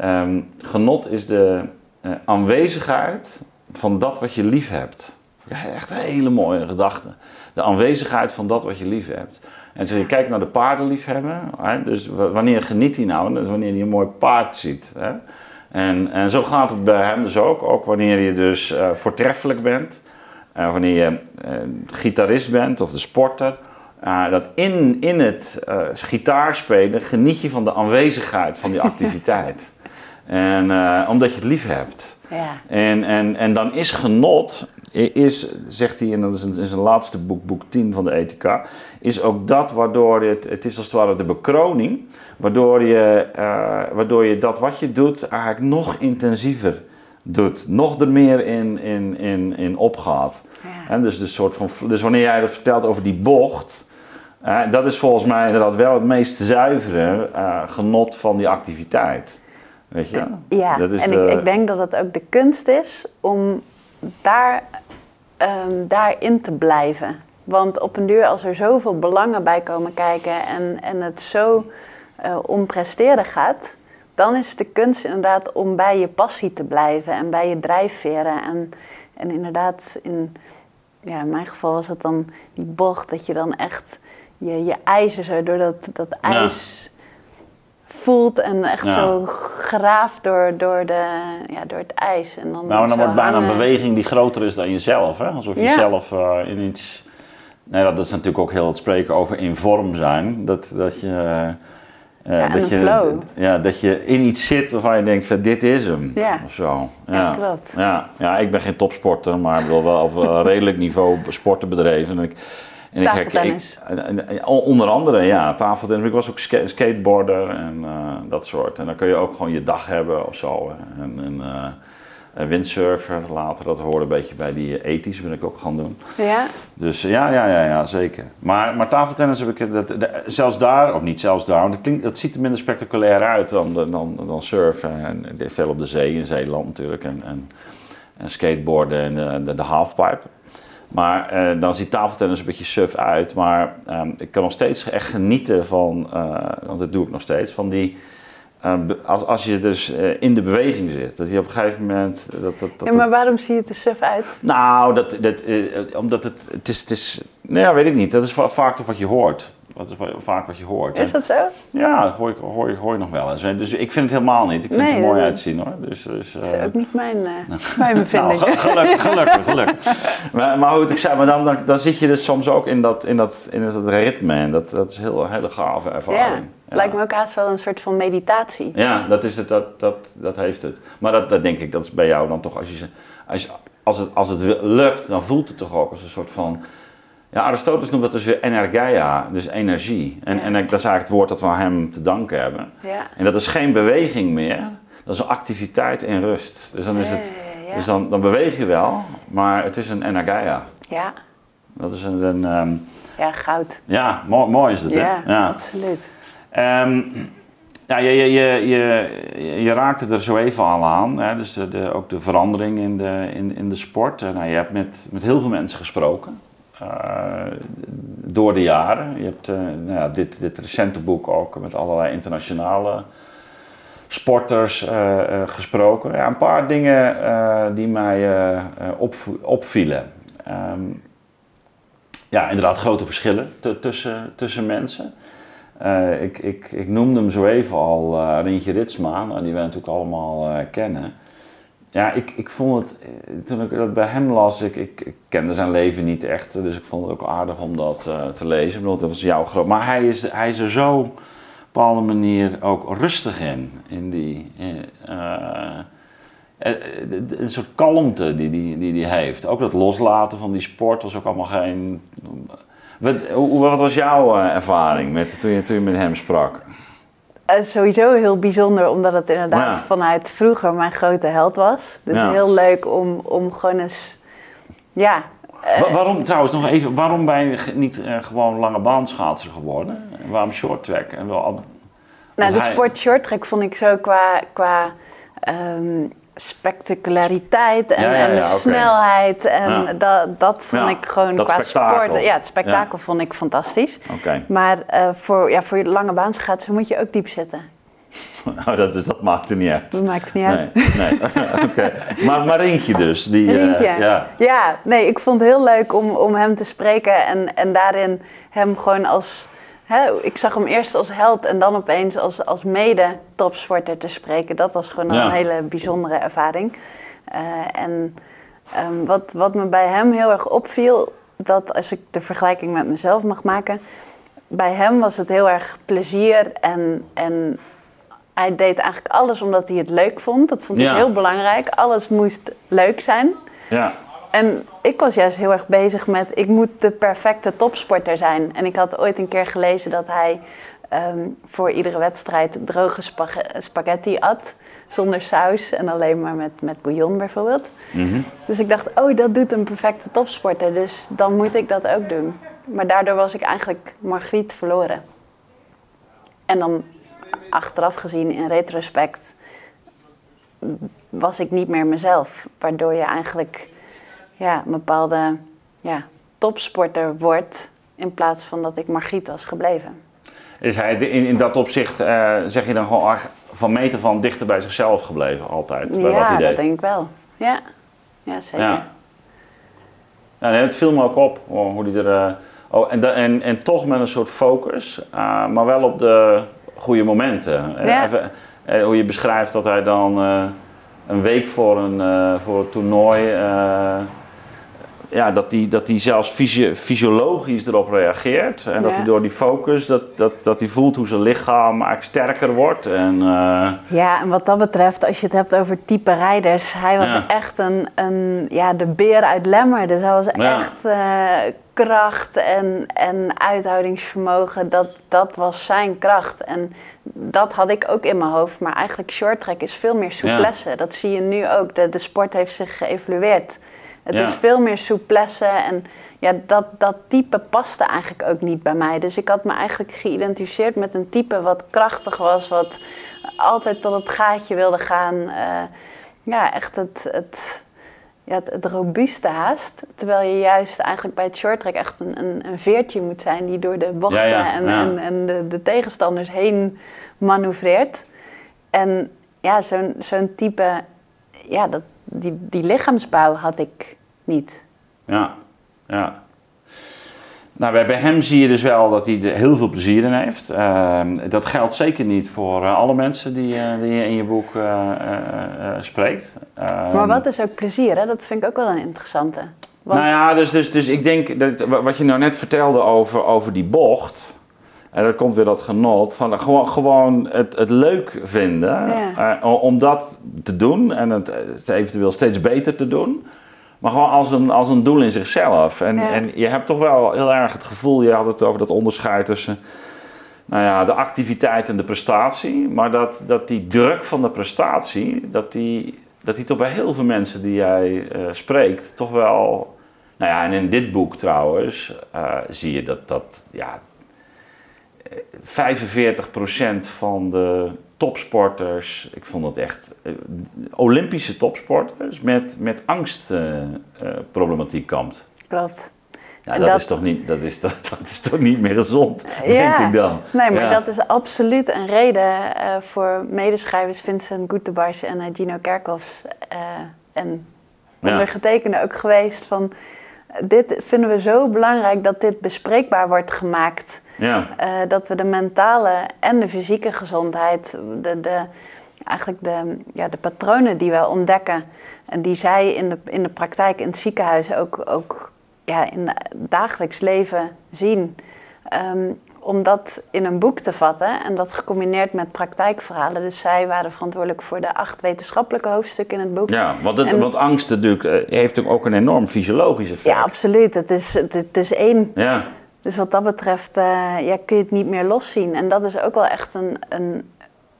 um, genot is de uh, aanwezigheid van dat wat je lief hebt. Echt een hele mooie gedachte. De aanwezigheid van dat wat je lief hebt. En als je kijkt naar de paardenliefhebber, hè, dus wanneer geniet hij nou? Is wanneer hij een mooi paard ziet. Hè? En, en zo gaat het bij hem dus ook. Ook wanneer je dus uh, voortreffelijk bent uh, wanneer je uh, gitarist bent of de sporter, dat in, in het gitaarspelen geniet je van de aanwezigheid van die activiteit. en omdat je het lief hebt. Ja. En, en, en dan is genot, is, zegt hij, en dat is, is een laatste boek, boek 10 van de ethica, is ook dat waardoor het, het is als het ware de bekroning, waardoor je, waardoor je dat wat je doet eigenlijk nog intensiever doet, nog er meer in, in, in, in opgaat. Ja. dus, de soort van, dus wanneer jij dat vertelt over die bocht, dat is volgens mij inderdaad wel het meest zuivere uh, genot van die activiteit. Weet je? Ja, dat is en ik, ik, denk dat het ook de kunst is om daar, um, daarin te blijven. Want op een duur, als er zoveel belangen bij komen kijken en, en het zo uh, om presteren gaat, dan is de kunst inderdaad om bij je passie te blijven en bij je drijfveren. En, en inderdaad, in, ja, in mijn geval was het dan die bocht, dat je dan echt je, je ijzer zo door dat, dat ijs voelt en echt zo geraaft door, door, de, ja, door het ijs. En dan nou, dan wordt bijna een beweging die groter is dan jezelf. Hè? Alsof je zelf uh, in iets... Nee, dat is natuurlijk ook heel het spreken over in vorm zijn. Dat, dat je... Ja, dat, je, ja, dat je in iets zit waarvan je denkt van dit is hem. Ja, of zo. Ja. ja, klopt. Ja, ja, ik ben geen topsporter, maar ik wil wel op een redelijk niveau sporten bedreven. En ik, en tafeltennis. Ik, onder andere, ja, tafeltennis. Ik was ook skateboarder en uh, dat soort. En dan kun je ook gewoon je dag hebben of zo. En, en uh, windsurfer later, dat hoorde een beetje bij die ethisch, ben ik ook gaan doen. Ja? Dus ja, ja, ja, ja zeker. Maar, maar tafeltennis heb ik, dat, zelfs daar, of niet zelfs daar, want dat, klinkt, dat ziet er minder spectaculair uit dan, dan, dan surfen. En veel op de zee, in Zeeland natuurlijk, en, en, en skateboarden en de halfpipe. Maar eh, dan ziet tafeltennis een beetje suf uit. Maar eh, ik kan nog steeds echt genieten van, uh, want dat doe ik nog steeds, van die Ehm, als, als je dus eh, in de beweging zit, dat je op een gegeven moment. Dat, dat, dat ja, maar waarom zie je het er suf uit? Nou, dat, dat, omdat het, het is. Het is nou ja, weet ik niet. Dat is vaak toch wat je hoort. Dat is vaak wat je hoort. Is dat zo? Ja, dat hoor, ik, hoor, hoor je nog wel eens. Dus ik vind het helemaal niet. Ik vind het er mooi uitzien hoor. Dus, dus, dat is ook niet mijn, uh, mijn bevinding. nou, gelukkig, gelukkig, gelukkig. maar, maar hoe ik zei, maar dan, dan, dan, zit je dus soms ook in dat, in dat, in dat ritme. En dat, dat is heel, een hele gave ervaring. Ja. Ja. Lijkt me ook haast wel een soort van meditatie. Ja, dat, is het, dat, dat, dat heeft het. Maar dat, dat denk ik, dat is bij jou dan toch als je, als je als het, als het lukt, dan voelt het toch ook als een soort van... Ja, Aristoteles noemt dat dus weer energia, dus energie. En, Ja. en dat is eigenlijk het woord dat we hem te danken hebben. Ja. En dat is geen beweging meer, dat is een activiteit en rust. Dus dan, is het, dus dan, dan beweeg je wel, maar het is een energia. Ja, Dat is een, een ehm, ja goud. ja, mooi, mooi is het hè? Ja, absoluut. Ehm, ja, je, je, je, je, je raakte er zo even al aan, hè? dus de, de, ook de verandering in de, in, in de sport. Nou, je hebt met, met heel veel mensen gesproken eh, door de jaren. Je hebt eh, nou ja, dit, dit recente boek ook met allerlei internationale sporters eh, gesproken. Ja, een paar dingen die mij opv- opvielen. Ehm, ja, inderdaad grote verschillen tu- tussen, tussen mensen. Ik, ik, ik noemde hem zo even al, Rintje Ritsma, nou, die wij natuurlijk allemaal kennen. Ja, ik, ik vond het, eh, toen ik dat bij hem las, ik, ik, kende zijn leven niet echt, dus ik vond het ook aardig om dat eh, te lezen. Ik bedoel, dat was jouw groot. Maar hij is, hij is er zo op een bepaalde manier ook rustig in. In die, eh, een soort kalmte die die, die, die heeft. Ook dat loslaten van die sport was ook allemaal geen. Wat, wat was jouw ervaring met, toen, je, toen je met hem sprak? Eh, sowieso heel bijzonder, omdat het inderdaad Ja. vanuit vroeger mijn grote held was. Dus Ja. heel leuk om, om gewoon eens, ja, eh, Wa- waarom trouwens nog even, waarom ben je niet eh, gewoon lange baanschaatser geworden? En waarom short track? En wel, Nou, de hij- sport short track vond ik zo qua, qua ehm, spectaculariteit en, Ja, ja, en de snelheid. En dat, dat vond ik gewoon qua spektakel. sport. Ja, het spektakel vond ik fantastisch. Maar eh, voor, ja, voor je lange baanschaatsen moet je ook diep zitten. oh, dat, is- dat maakt er niet uit. Dat maakt niet uit. Nee. Maar Marientje dus. Die, eh, ja. Ja, nee, ik vond het heel leuk om, om hem te spreken en, en daarin hem gewoon als... Hè, ik zag hem eerst als held en dan opeens als, als mede-topsporter te spreken. Dat was gewoon Ja. een hele bijzondere ervaring. Eh, en ehm, wat, wat me bij hem heel erg opviel, dat als ik de vergelijking met mezelf mag maken... Bij hem was het heel erg plezier en, en hij deed eigenlijk alles omdat hij het leuk vond. Dat vond ik Ja. heel belangrijk. Alles moest leuk zijn. ja. En ik was juist heel erg bezig met, ik moet de perfecte topsporter zijn. En ik had ooit een keer gelezen dat hij ehm, voor iedere wedstrijd droge spag- spaghetti at. Zonder saus en alleen maar met, met bouillon bijvoorbeeld. Mhm. Dus ik dacht, oh, dat doet een perfecte topsporter. Dus dan moet ik dat ook doen. Maar daardoor was ik eigenlijk Margriet verloren. En dan achteraf gezien, in retrospect, was ik niet meer mezelf. Waardoor je eigenlijk ja, een bepaalde ja, topsporter wordt... in plaats van dat ik Margriet was gebleven. Is hij in, in dat opzicht, eh, zeg je dan gewoon van meter van dichter bij zichzelf gebleven altijd? Bij wat ja, hij deed? dat denk ik wel. Ja, ja zeker. Ja. Ja, nee, het viel me ook op hoe die er. eh, oh, en, en, en toch met een soort focus, eh, maar wel op de goede momenten. Ja. even, hoe je beschrijft dat hij dan een week voor een, voor een toernooi. Ja, dat hij dat die zelfs fysio- fysiologisch erop reageert. En dat hij door die focus, dat, dat, dat hij voelt hoe zijn lichaam eigenlijk sterker wordt. En, eh, Ja, en wat dat betreft, als je het hebt over type rijders, hij was echt een, een, ja, de beer uit Lemmer. Dus hij was echt eh, kracht en, en uithoudingsvermogen, dat, dat was zijn kracht. En dat had ik ook in mijn hoofd, maar eigenlijk short track is veel meer souplesse. Dat zie je nu ook, de, de sport heeft zich geëvolueerd. Het Ja. is veel meer souplesse en ja, dat, dat type paste eigenlijk ook niet bij mij. Dus ik had me eigenlijk geïdentificeerd met een type wat krachtig was, wat altijd tot het gaatje wilde gaan. Eh, ja, echt het, het, ja, het, het robuuste haast. Terwijl je juist eigenlijk bij het shorttrack echt een, een, een veertje moet zijn die door de bochten Ja, ja, en, en, en de, de tegenstanders heen manoeuvreert. En ja, zo'n zo'n type, ja, dat, die, die lichaamsbouw had ik niet. Ja, ja. Nou, bij hem zie je dus wel dat hij er heel veel plezier in heeft. Ehm, dat geldt zeker niet voor eh, alle mensen die, eh, die je in je boek eh, spreekt. Ehm, Maar wat is ook plezier, hè? Dat vind ik ook wel een interessante. Want, Nou ja, dus, dus, dus ik denk dat wa- wat je nou net vertelde over, over die bocht. En dan komt weer dat genot van gewoon, gewoon het, het leuk vinden Ja. om dat te doen en het, het eventueel steeds beter te doen. Maar gewoon als een, als een doel in zichzelf. En, Ja. en je hebt toch wel heel erg het gevoel, je had het over dat onderscheid tussen nou ja, de activiteit en de prestatie. Maar dat, dat die druk van de prestatie, dat die, dat die toch bij heel veel mensen die jij eh, spreekt, toch wel. Nou ja, en in dit boek trouwens eh, zie je dat, dat ja, eh, 45% van de topsporters, ik vond het echt eh, Olympische topsporters, met, met angstproblematiek kampt. Klopt. Ja, dat, dat- is toch niet, dat, is, dat, dat is toch niet meer gezond, Ja. denk ik dan. Nee, maar Ja. dat is absoluut een reden eh, voor medeschrijvers Vincent Goetebars en eh, Gino Kerkhoffs en ondergetekende ook geweest van dit vinden we zo belangrijk dat dit bespreekbaar wordt gemaakt. Ja, Eh, dat we de mentale en de fysieke gezondheid, de, de, eigenlijk de, ja, de patronen die we ontdekken en die zij in de, in de praktijk in het ziekenhuis ook, ook ja, in het dagelijks leven zien. Ehm, om dat in een boek te vatten en dat gecombineerd met praktijkverhalen. Dus zij waren verantwoordelijk voor de acht wetenschappelijke hoofdstukken in het boek. ja want, het, En- want angst natuurlijk, eh, heeft ook een enorm fysiologisch effect. Ja, absoluut. Het is, het, het is één. Ja, Dus wat dat betreft eh, ja, kun je het niet meer loszien. En dat is ook wel echt een, een,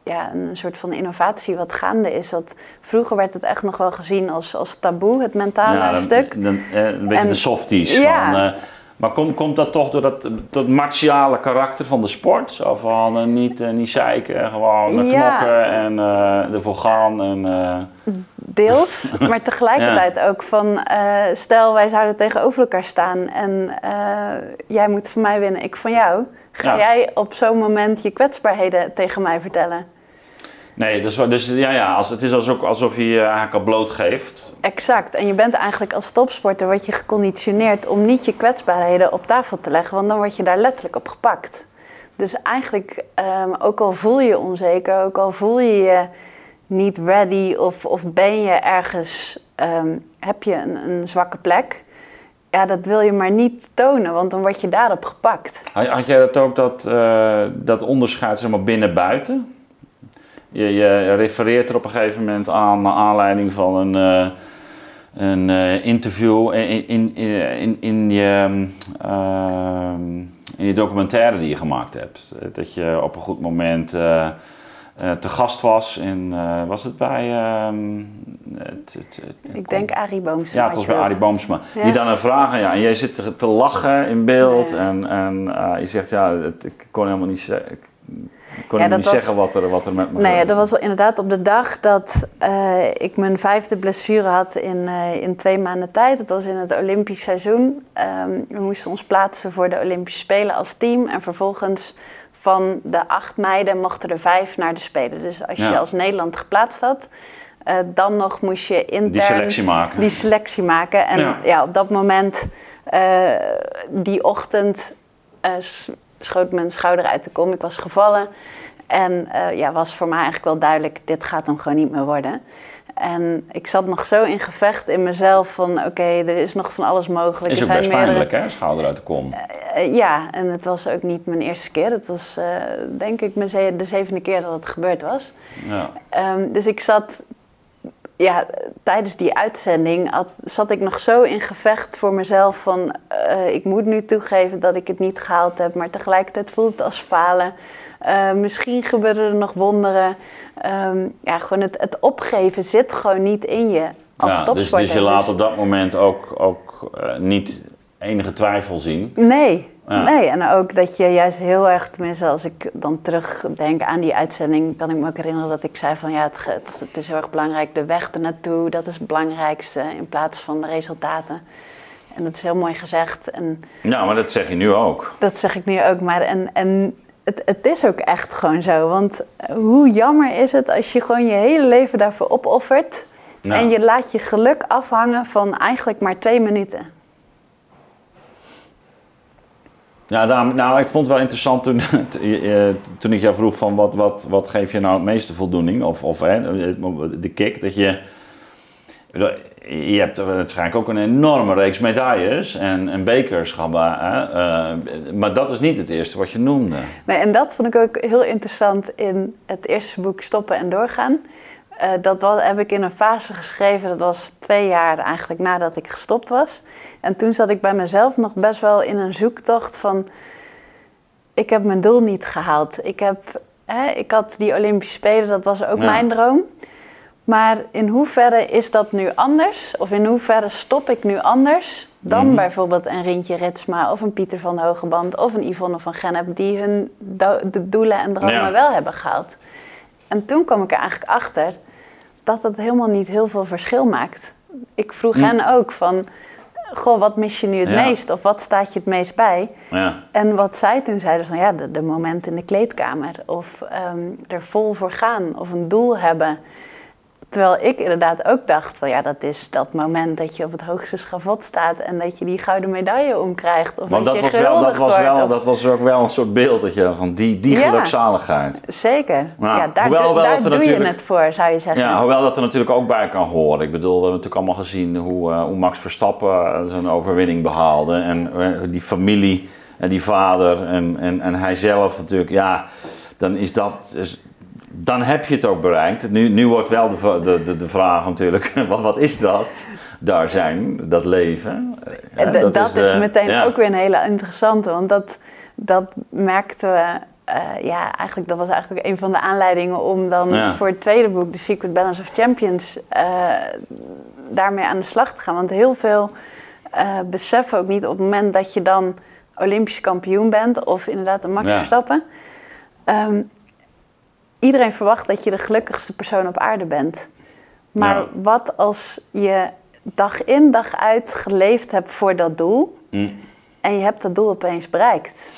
ja, een soort van innovatie wat gaande is. Dat vroeger werd het echt nog wel gezien als, als taboe, het mentale ja stuk. dan, eh, een beetje En- de softies. Ja. Van, maar komt, komt dat toch door dat, dat martiale karakter van de sport? Zo van eh, niet, eh, niet zeiken, gewoon Ja. knokken en eh, ervoor gaan. En, Deels, maar tegelijkertijd ook van... stel, wij zouden tegenover elkaar staan en jij moet van mij winnen, ik van jou. Ga Ja. jij op zo'n moment je kwetsbaarheden tegen mij vertellen? Nee, dus, dus ja, ja als, het is alsof, alsof je je eigenlijk al blootgeeft. Exact. En je bent eigenlijk als topsporter word je geconditioneerd om niet je kwetsbaarheden op tafel te leggen, want dan word je daar letterlijk op gepakt. Dus eigenlijk, ehm, ook al voel je je onzeker, ook al voel je je niet ready of, of ben je ergens, ehm, heb je een, een zwakke plek, ja, dat wil je maar niet tonen, want dan word je daarop gepakt. Had, had jij dat ook, dat, eh, dat onderscheid zeg maar, binnen-buiten? Je, je refereert er op een gegeven moment aan, naar aanleiding van een, eh, een eh, interview in, in, in, in, je, ehm, in je documentaire die je gemaakt hebt. Dat je op een goed moment eh, eh, te gast was in, eh, was het bij... ehm, het, het- het- Ik denk Arie Boomsma. ja, het was bij Arie Boomsma. Ja. Die dan een vraag aan jou. En jij zit te, lachen in beeld. Ja. En, en eh, je zegt, ja, ik kon helemaal niet, ze- ik kon Ja, niet was- zeggen wat er, wat er met me Nee, dat was inderdaad op de dag dat eh, ik mijn vijfde blessure had in, eh, in twee maanden tijd. Het was in het Olympisch seizoen. Ehm, we moesten ons plaatsen voor de Olympische Spelen als team. En vervolgens van de acht meiden mochten er vijf naar de Spelen. Dus als je als Nederland geplaatst had, eh, dan nog moest je intern Die selectie maken. die selectie maken. En Ja. ja, op dat moment, eh, die ochtend, schoot mijn schouder uit de kom. Ik was gevallen. En eh, ja, was voor mij eigenlijk wel duidelijk, dit gaat hem gewoon niet meer worden. En ik zat nog zo in gevecht in mezelf van, oké, er is nog van alles mogelijk. Is ook best meerdere- pijnlijk, hè? Schouder uit de kom. eh, ja, en het was ook niet mijn eerste keer. Het was eh, denk ik de zevende keer dat het gebeurd was. Ja. Ehm, dus ik zat, ja, tijdens die uitzending had, zat ik nog zo in gevecht voor mezelf van, eh, ik moet nu toegeven dat ik het niet gehaald heb, maar tegelijkertijd voelt het als falen. Eh, misschien gebeuren er nog wonderen. Ehm, ja, gewoon het, het opgeven zit gewoon niet in je als Ja, dus, dus je laat Dus- op dat moment ook, ook eh, niet enige twijfel zien. Nee, Ja. nee. En ook dat je juist heel erg, tenminste als ik dan terugdenk aan die uitzending, kan ik me ook herinneren dat ik zei van ja, het, het, het is heel erg belangrijk, de weg ernaartoe, dat is het belangrijkste in plaats van de resultaten. En dat is heel mooi gezegd en Ja, maar dat zeg je nu ook. dat zeg ik nu ook maar. En, en het, het is ook echt gewoon zo, want hoe jammer is het als je gewoon je hele leven daarvoor opoffert en je laat je geluk afhangen van eigenlijk maar twee minuten. Ja, nou, ik vond het wel interessant toen, eh, toen ik jou vroeg van wat, wat, wat geef je nou het meeste voldoening? Of, of hè, de kick, dat je... Je hebt waarschijnlijk ook een enorme reeks medailles en, en bekers gehad. Hè? eh, maar dat is niet het eerste wat je noemde. Nee, en dat vond ik ook heel interessant in het eerste boek Stoppen en Doorgaan. Uh, dat was, heb ik in een fase geschreven, dat was twee jaar eigenlijk nadat ik gestopt was. En toen zat ik bij mezelf nog best wel in een zoektocht van... Ik heb mijn doel niet gehaald. Ik, heb, hè, ik had die Olympische Spelen, dat was ook mijn droom. Maar in hoeverre is dat nu anders? Of in hoeverre stop ik nu anders dan mhm. bijvoorbeeld een Rintje Ritsma of een Pieter van Hogeband of een Yvonne van Gennep die hun de doelen en dromen wel hebben gehaald? En toen kwam ik er eigenlijk achter dat het helemaal niet heel veel verschil maakt. Ik vroeg hm. hen ook van, goh, wat mis je nu het meest? Of wat staat je het meest bij? Ja. En wat zij toen zeiden van, ja, de, de moment in de kleedkamer. Of um, er vol voor gaan. Of een doel hebben. Terwijl ik inderdaad ook dacht van ja, dat is dat moment dat je op het hoogste schavot staat en dat je die gouden medaille omkrijgt. Of Want dat, je was wel, dat, was wel, dat was ook wel een soort beeld dat je, van die, die gelukzaligheid. Zeker. ja, daar, hoewel, daar doe je het voor, zou je zeggen. Ja, hoewel dat er natuurlijk ook bij kan horen. Ik bedoel, we hebben natuurlijk allemaal gezien hoe, uh, hoe Max Verstappen zijn overwinning behaalde. En uh, die familie en die vader en, en, en hij zelf natuurlijk, ja, dan is dat... Is, dan heb je het ook bereikt. Nu, nu wordt wel de, de, de vraag natuurlijk, wat, wat is dat? Daar zijn, dat leven. dat, dat, is, meteen ook weer een hele interessante, want dat, dat merkten we. Uh, ja, eigenlijk, dat was eigenlijk een van de aanleidingen om dan voor het tweede boek, The Secret Balance of Champions, uh, daarmee aan de slag te gaan. Want heel veel uh, beseffen ook niet op het moment dat je dan Olympisch kampioen bent, of inderdaad een Max Verstappen, ehm, iedereen verwacht dat je de gelukkigste persoon op aarde bent. Maar wat als je dag in dag uit geleefd hebt voor dat doel mm. en je hebt dat doel opeens bereikt?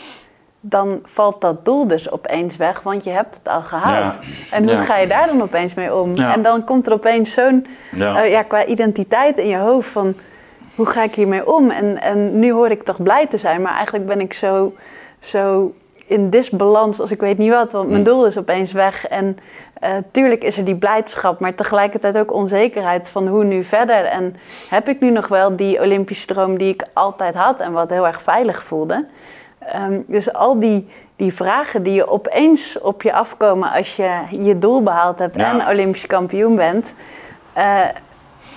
Dan valt dat doel dus opeens weg, want je hebt het al gehaald. En hoe ga je daar dan opeens mee om? En dan komt er opeens zo'n, uh, ja, qua identiteit in je hoofd van, hoe ga ik hiermee om? En, en nu hoor ik toch blij te zijn, maar eigenlijk ben ik zo, zo in disbalans als ik weet niet wat. Want mijn mm. doel is opeens weg. En uh, tuurlijk is er die blijdschap, maar tegelijkertijd ook onzekerheid van hoe nu verder. En heb ik nu nog wel die Olympische droom die ik altijd had en wat heel erg veilig voelde. Um, dus al die, die vragen die je opeens op je afkomen als je je doel behaald hebt en Olympisch kampioen bent. Uh,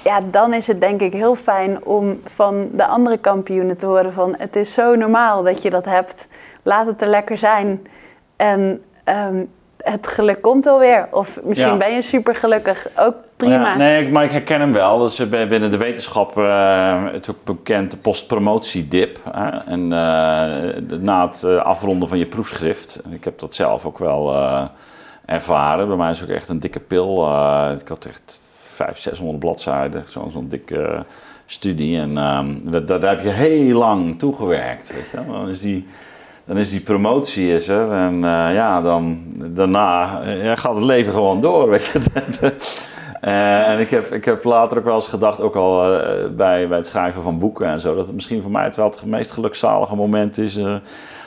ja, dan is het denk ik heel fijn om van de andere kampioenen te horen van het is zo normaal dat je dat hebt laat het er lekker zijn. En um, het geluk komt alweer. Of misschien ben je super gelukkig. Ook prima. Ja, nee, maar ik herken hem wel. Is binnen de wetenschap uh, het ook bekend de postpromotiedip. Hè? En uh, na het eh, afronden van je proefschrift. Ik heb dat zelf ook wel ervaren. Bij mij is het ook echt een dikke pil. ik had echt 500, 600 bladzijden. Zo'n zo'n dikke studie. En um, daar heb je heel lang toegewerkt. Weet je? Dan is die dan is die promotie is er. En uh, ja, dan, daarna uh, gaat het leven gewoon door, weet je. uh, en ik heb, ik heb later ook wel eens gedacht, ook al bij, bij het schrijven van boeken en zo, dat het misschien voor mij het wel het meest gelukzalige moment is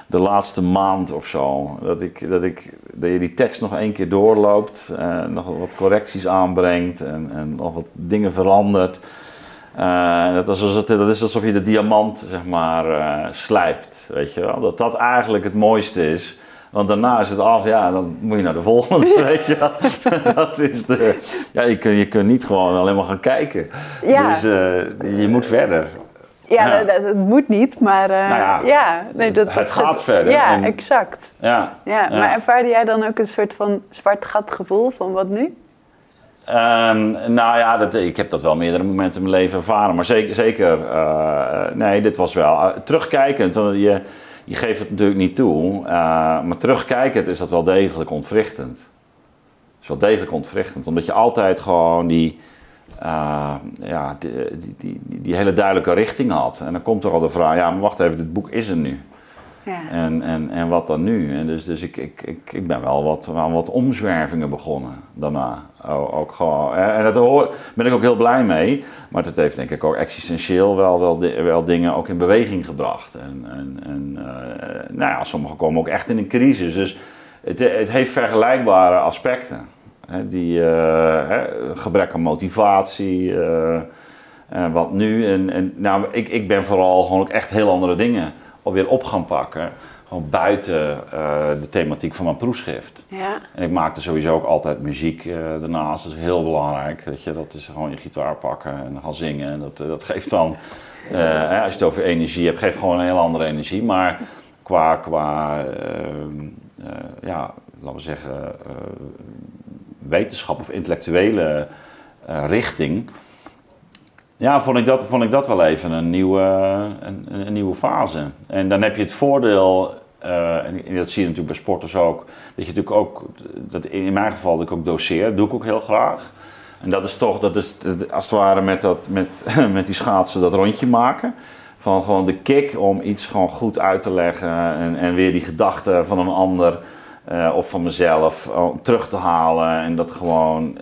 de laatste maand of zo. Dat, ik, dat, ik, dat je die tekst nog één keer doorloopt, nog wat correcties aanbrengt en, en nog wat dingen verandert. Uh, dat, is alsof, dat is alsof je de diamant zeg maar uh, slijpt, weet je wel. Dat dat eigenlijk het mooiste is. Want daarna is het af, ja, dan moet je naar de volgende, weet je dat is de... Ja, je kunt, je kunt niet gewoon alleen maar gaan kijken. Ja. Dus uh, je moet verder. Ja, ja. Dat, dat, moet niet, maar nou ja, ja nee, dat, het gaat verder. Ja, en, exact. Ja, ja, Maar ervaarde jij dan ook een soort van zwart gat gevoel van wat nu? Um, nou ja, dat, ik heb dat wel meerdere momenten in mijn leven ervaren. Maar zeker, zeker uh, nee, dit was wel uh, terugkijkend. Je, je geeft het natuurlijk niet toe. Maar terugkijkend is dat wel degelijk ontwrichtend. Het is wel degelijk ontwrichtend. Omdat je altijd gewoon die, ja, die, die, die, die, hele duidelijke richting had. En dan komt er al de vraag, ja, maar wacht even, dit boek is er nu. En, en, en wat dan nu? En dus dus ik, ik, ik, ik ben wel wat, wel wat omzwervingen begonnen daarna. ook gewoon, en daar ben ik ook heel blij mee. Maar het heeft denk ik ook existentieel wel, wel, wel dingen ook in beweging gebracht. En, en, en uh, nou ja, sommige komen ook echt in een crisis. Dus het, het heeft vergelijkbare aspecten. Hè, die uh, gebrek aan motivatie. Uh, wat nu? En, en nou, ik, ik ben vooral gewoon ook echt heel andere dingen alweer op gaan pakken. gewoon buiten de thematiek van mijn proefschrift. Ja. En ik maakte sowieso ook altijd muziek daarnaast, dat is heel belangrijk. Weet je, dat is gewoon je gitaar pakken en gaan zingen. En dat, dat geeft dan, als je het over energie hebt, geeft gewoon een heel andere energie. Maar qua, qua ja, laten we zeggen, wetenschap of intellectuele richting ja, vond ik, dat, vond ik dat wel even een nieuwe, een, een nieuwe fase. En dan heb je het voordeel, uh, en dat zie je natuurlijk bij sporters ook, dat je natuurlijk ook, dat in mijn geval dat ik ook doseer, dat doe ik ook heel graag. En dat is toch, dat is als het ware met, dat, met, met die schaatsen dat rondje maken. Van gewoon de kick om iets gewoon goed uit te leggen en, en weer die gedachten van een ander uh, of van mezelf uh, terug te halen. En dat gewoon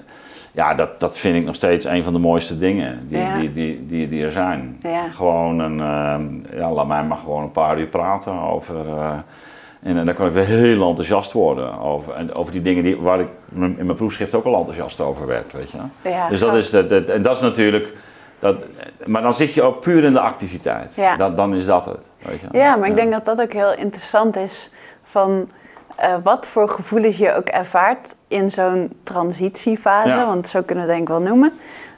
ja, dat, dat vind ik nog steeds een van de mooiste dingen die, die, die, die, die, er zijn. Ja. Gewoon een, uh, ja, laat mij maar gewoon een paar uur praten over. Uh, en, en dan kan ik weer heel enthousiast worden over, en over die dingen die, waar ik in mijn proefschrift ook al enthousiast over werd. Weet je? Ja, dus dat is, dat, dat, en dat is natuurlijk. Dat, maar dan zit je ook puur in de activiteit. Ja. Dat, dan is dat het. Weet je? Ja, maar ik denk dat dat ook heel interessant is. Van uh, wat voor gevoelens je ook ervaart in zo'n transitiefase, Ja. want zo kunnen we het denk ik wel noemen.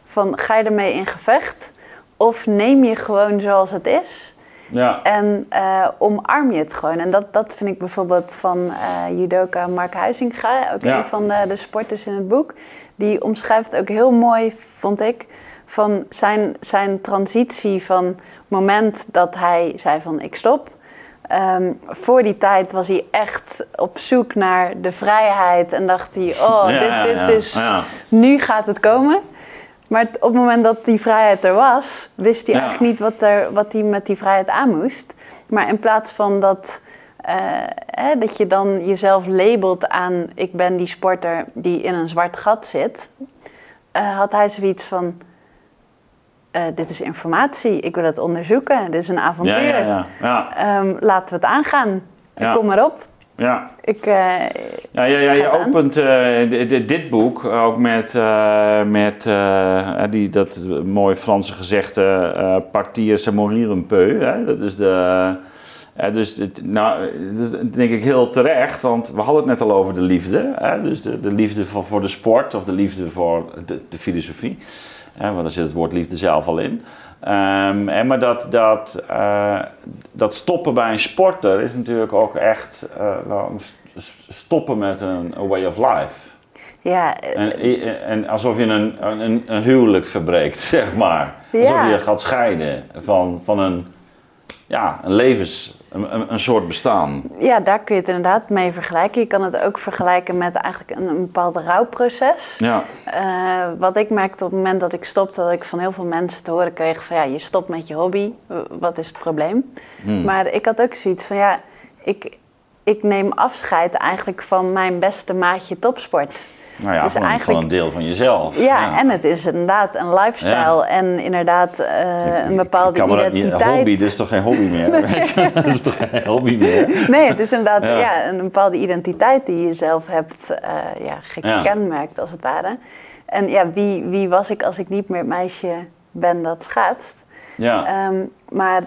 Van ga je ermee in gevecht of neem je gewoon zoals het is Ja. en eh, omarm je het gewoon. En dat, dat vind ik bijvoorbeeld van eh, judoka Mark Huizinga, ook Ja. een van de, de sporters in het boek. Die omschrijft ook heel mooi, vond ik, van zijn, zijn transitie van moment dat hij zei van ik stop. Ehm, voor die tijd was hij echt op zoek naar de vrijheid en dacht hij, oh, Ja, dit, dit ja. is, Ja. nu gaat het komen. Maar op het moment dat die vrijheid er was, wist hij eigenlijk niet wat, er, wat hij met die vrijheid aan moest. Maar in plaats van dat, eh, hè, dat je dan jezelf labelt aan, ik ben die sporter die in een zwart gat zit, eh, had hij zoiets van, eh, dit is informatie, ik wil het onderzoeken, dit is een avontuur. Ja, ja. Ehm, laten we het aangaan. Kom maar op. ja. Ik, eh, Ja, ja, ja je opent eh, di- di- dit boek ook met, met die, dat mooie Franse gezegde uh, partir c'est mourir un peu. Hè? Dat is de... dus nou, dat denk ik heel terecht, want we hadden het net al over de liefde. Hè? Dus de, de liefde voor, voor de sport of de liefde voor de, de filosofie. Want daar zit het woord liefde zelf al in. Ehm, en maar dat, dat, eh, dat stoppen bij een sporter is natuurlijk ook echt eh, st- st- stoppen met een way of life. ja, En, en alsof je een, een, een huwelijk verbreekt, zeg maar. Alsof Ja. je gaat scheiden van, van een, ja, een levens, een, een, soort bestaan. ja, daar kun je het inderdaad mee vergelijken. Je kan het ook vergelijken met eigenlijk een, een bepaald rouwproces. Ja, Eh, wat ik merkte op het moment dat ik stopte, dat ik van heel veel mensen te horen kreeg van ja, je stopt met je hobby, wat is het probleem? Hmm. Maar ik had ook zoiets van ja, ik, ik neem afscheid eigenlijk van mijn beste maatje topsport. Nou ja, Dus van, een- eigenlijk- van een deel van jezelf. Ja, en het is inderdaad een lifestyle Ja. en inderdaad eh, een bepaalde kan dat niet- identiteit. Hobby, dit is toch geen hobby meer? dat is toch geen hobby meer? Nee, het is inderdaad Ja. ja. een bepaalde identiteit die je zelf hebt eh, ja, gekenmerkt, als het ware. En ja, wie, wie was ik als ik niet meer het meisje ben dat schaatst? Ja. Ehm, maar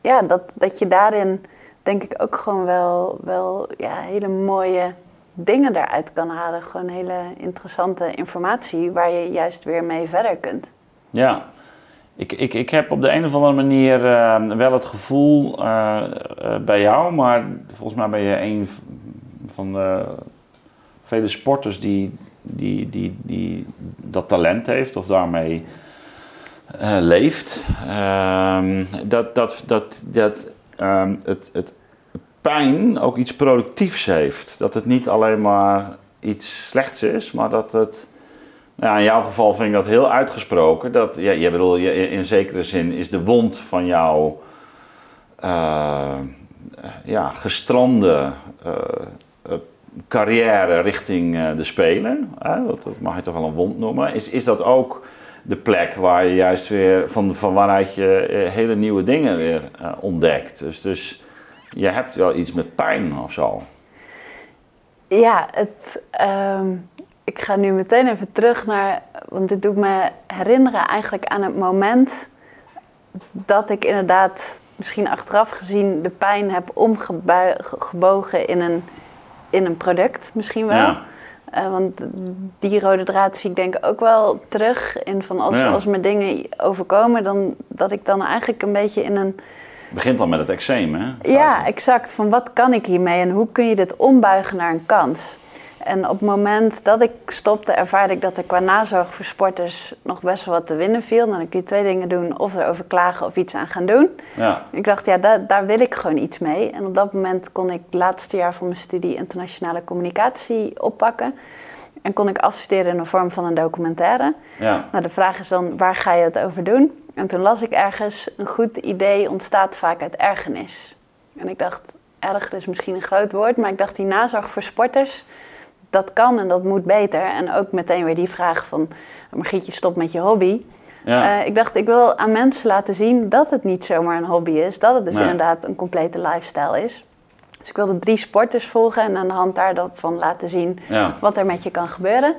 ja, dat, dat je daarin denk ik ook gewoon wel, wel ja, hele mooie dingen eruit kan halen. Gewoon hele interessante informatie waar je juist weer mee verder kunt. Ja, ik, ik, ik heb op de een of andere manier eh, wel het gevoel eh, eh, bij jou, maar volgens mij ben je een van de vele sporters die, die, die, die dat talent heeft of daarmee eh, leeft. Ehm, dat dat, dat, dat ehm, het, het pijn ook iets productiefs heeft. Dat het niet alleen maar iets slechts is, maar dat het. Nou, in jouw geval vind ik dat heel uitgesproken. Dat, ja, je bedoel, je, in zekere zin is de wond van jouw eh, ja, gestrande eh, eh, carrière richting de Spelen. Dat, dat mag je toch wel een wond noemen. Is, is dat ook de plek waar je juist weer van, van waaruit je hele nieuwe dingen weer ontdekt? Dus, dus je hebt wel iets met pijn of zo. Ja, het, ehm, ik ga nu meteen even terug naar, want dit doet me herinneren eigenlijk aan het moment dat ik inderdaad misschien achteraf gezien de pijn heb omgebogen in een, in een product, misschien wel. Ja. Eh, want die rode draad zie ik denk ik ook wel terug. In van als, Ja. als me dingen overkomen, dan dat ik dan eigenlijk een beetje in een. Het begint al met het eczeem, hè? Ja, exact. Van wat kan ik hiermee en hoe kun je dit ombuigen naar een kans? En op het moment dat ik stopte, ervaarde ik dat er qua nazorg voor sporters nog best wel wat te winnen viel. Dan kun je twee dingen doen: of erover klagen of iets aan gaan doen. Ja. Ik dacht, ja, daar, daar wil ik gewoon iets mee. En op dat moment kon ik het laatste jaar van mijn studie internationale communicatie oppakken. En kon ik afstuderen in de vorm van een documentaire. Ja. Nou, de vraag is dan, waar ga je het over doen? En toen las ik ergens, een goed idee ontstaat vaak uit ergernis. En ik dacht, erger is misschien een groot woord, maar ik dacht, die nazorg voor sporters, dat kan en dat moet beter. En ook meteen weer die vraag van, Margrietje, stop met je hobby. Ja. Eh, ik dacht, ik wil aan mensen laten zien dat het niet zomaar een hobby is. Dat het dus Nee. inderdaad een complete lifestyle is. Dus ik wilde drie sporters volgen en aan de hand daarvan laten zien ja. wat er met je kan gebeuren.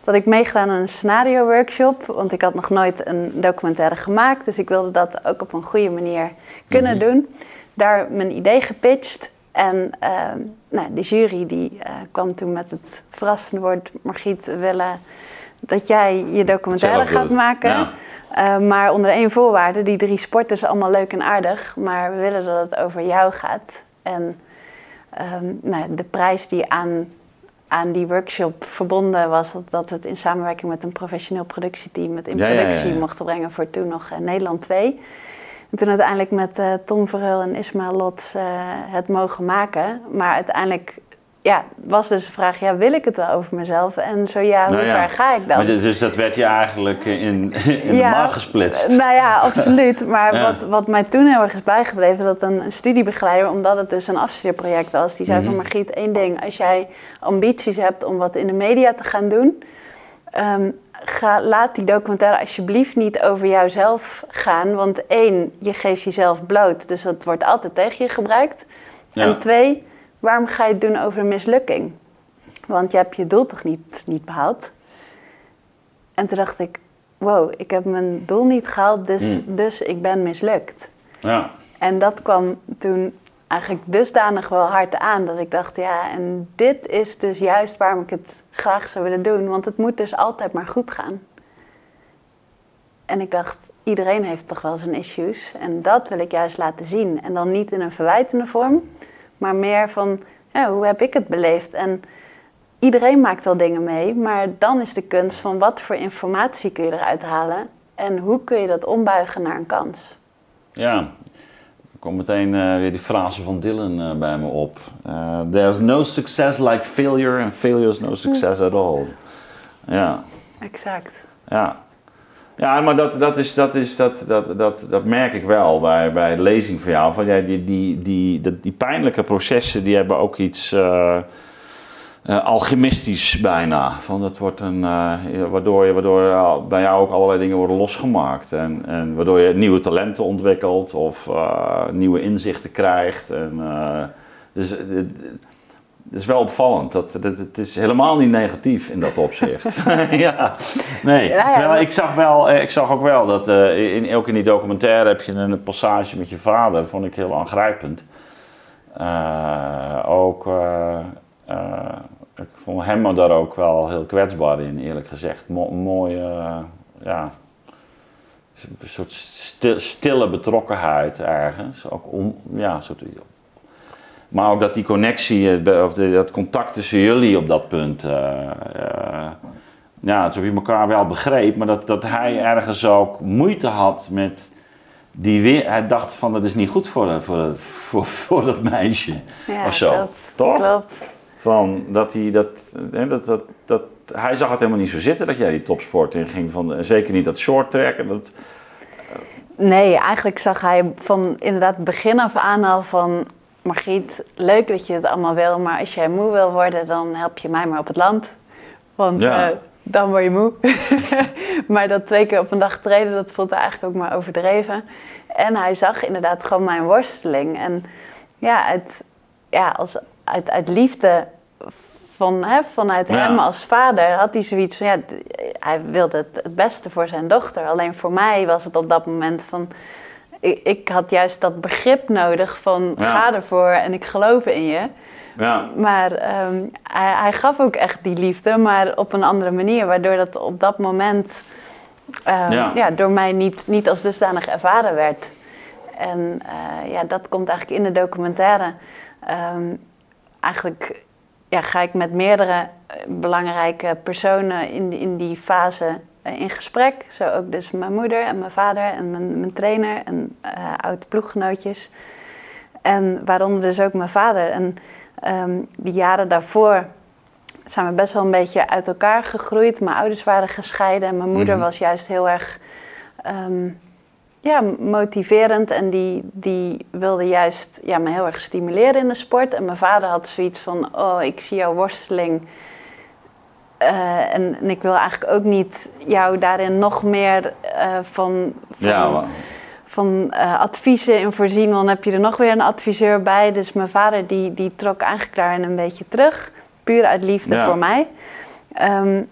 Dat ik meegedaan aan een scenario workshop, want ik had nog nooit een documentaire gemaakt. Dus ik wilde dat ook op een goede manier kunnen Mhm. doen. Daar mijn idee gepitcht. En eh, nou, de jury die, eh, kwam toen met het verrassende woord... Margriet, willen dat jij je documentaire gaat maken. Ja. Eh, maar onder één voorwaarde, die drie sporters allemaal leuk en aardig. Maar we willen dat het over jou gaat. En ehm, nou, de prijs die aan, aan die workshop verbonden was... Dat, dat we het in samenwerking met een professioneel productieteam... het in productie ja. mochten brengen voor toen nog eh, Nederland 2. En toen uiteindelijk met eh, Tom Verheul en Ismaël Lots eh, het mogen maken. Maar uiteindelijk ja, was dus de vraag, ja, wil ik het wel over mezelf? En zo ja, hoe Nou ja. ver ga ik dan? Maar dus, dat werd je eigenlijk in, in de maag gesplitst. Nou ja, absoluut. Maar Ja. wat, wat mij toen heel erg is bijgebleven, dat een, studiebegeleider, omdat het dus een afstudeerproject was, die zei Mhm. van Margriet, één ding. Als jij ambities hebt om wat in de media te gaan doen, ehm, ga, laat die documentaire alsjeblieft niet over jouzelf gaan. Want één, je geeft jezelf bloot, dus dat wordt altijd tegen je gebruikt. En twee, waarom ga je het doen over een mislukking? Want je hebt je doel toch niet, niet behaald? En toen dacht ik, wow, ik heb mijn doel niet gehaald, dus, Mm. dus ik ben mislukt. Ja. En dat kwam toen eigenlijk dusdanig wel hard aan dat ik dacht, ja, en dit is dus juist waarom ik het graag zou willen doen, want het moet dus altijd maar goed gaan. En ik dacht, iedereen heeft toch wel zijn issues en dat wil ik juist laten zien. En dan niet in een verwijtende vorm, maar meer van, ja, hoe heb ik het beleefd? En iedereen maakt wel dingen mee, maar dan is de kunst van wat voor informatie kun je eruit halen en hoe kun je dat ombuigen naar een kans. Ja, er komt meteen eh, weer die frase van Dylan eh, bij me op. Eh, There's no success like failure and failure is no success at all. Ja, Exact. ja. Ja, maar dat, dat, is, dat, is, dat, dat, dat, dat merk ik wel bij, bij de lezing van jou. Van, ja, die, die, die, dat- die pijnlijke processen die hebben ook iets eh, eh, alchemistisch bijna. Van, dat wordt een, eh, waardoor je, waardoor bij jou ook allerlei dingen worden losgemaakt. En, en waardoor je nieuwe talenten ontwikkelt of nieuwe inzichten krijgt. En, dus het, is wel opvallend. Dat, dat, het is helemaal niet negatief in dat opzicht. ja, nee. Ja, ja, Terwijl maar- ik zag, wel, eh, ik zag ook wel dat eh, in, ook in die documentaire heb je een passage met je vader. vond ik heel aangrijpend. Eh, ook, eh, ik vond hem daar ook wel heel kwetsbaar in, eerlijk gezegd. Mo mooie, ja, een soort stil- stille betrokkenheid ergens. Ook om, ja, een soort, maar ook dat die connectie, eh, of dat contact tussen jullie op dat punt. eh, ja, alsof je elkaar wel begreep, maar dat, dat hij ergens ook moeite had met die weer. Hij dacht van dat is niet goed voor, voor, voor, voor dat meisje. Ja, of zo. klopt. Toch? Klopt. Van dat hij dat, dat, dat, dat. Hij zag het helemaal niet zo zitten dat jij die topsport in ging. Van, zeker niet dat short track. Dat, Nee, eigenlijk zag hij van inderdaad begin af aan al van... Margriet, leuk dat je het allemaal wil, maar als jij moe wil worden, dan help je mij maar op het land. Want Ja. eh, dan word je moe. maar dat twee keer op een dag treden, dat voelt eigenlijk ook maar overdreven. En hij zag inderdaad gewoon mijn worsteling. En ja, uit, ja als, uit, uit liefde van, hè, vanuit Ja. hem als vader had hij zoiets van... Ja, hij wilde het, het beste voor zijn dochter. Alleen voor mij was het op dat moment van... ik, ik had juist dat begrip nodig van Ja. ga ervoor en ik geloof in je. Ja, Maar ehm, hij, hij gaf ook echt die liefde, maar op een andere manier. Waardoor dat op dat moment ehm, Ja. ja. door mij niet, niet als dusdanig ervaren werd. En eh, ja, dat komt eigenlijk in de documentaire. Ehm, eigenlijk ja, ga ik met meerdere belangrijke personen in, die- in die fase in gesprek. Zo ook dus mijn moeder en mijn vader en mijn, mijn trainer en eh oud ploeggenootjes. En waaronder dus ook mijn vader. En ehm, die jaren daarvoor zijn we best wel een beetje uit elkaar gegroeid. Mijn ouders waren gescheiden en mijn moeder Mhm. was juist heel erg ehm, ja, motiverend. En die, die wilde juist ja, me heel erg stimuleren in de sport. En mijn vader had zoiets van, oh, ik zie jouw worsteling. Eh, en, en ik wil eigenlijk ook niet jou daarin nog meer eh, van, van ja, van eh, adviezen in voorzien. Dan heb je er nog weer een adviseur bij. Dus mijn vader die, die trok eigenlijk daarin een beetje terug. Puur uit liefde Ja. voor mij. Ehm,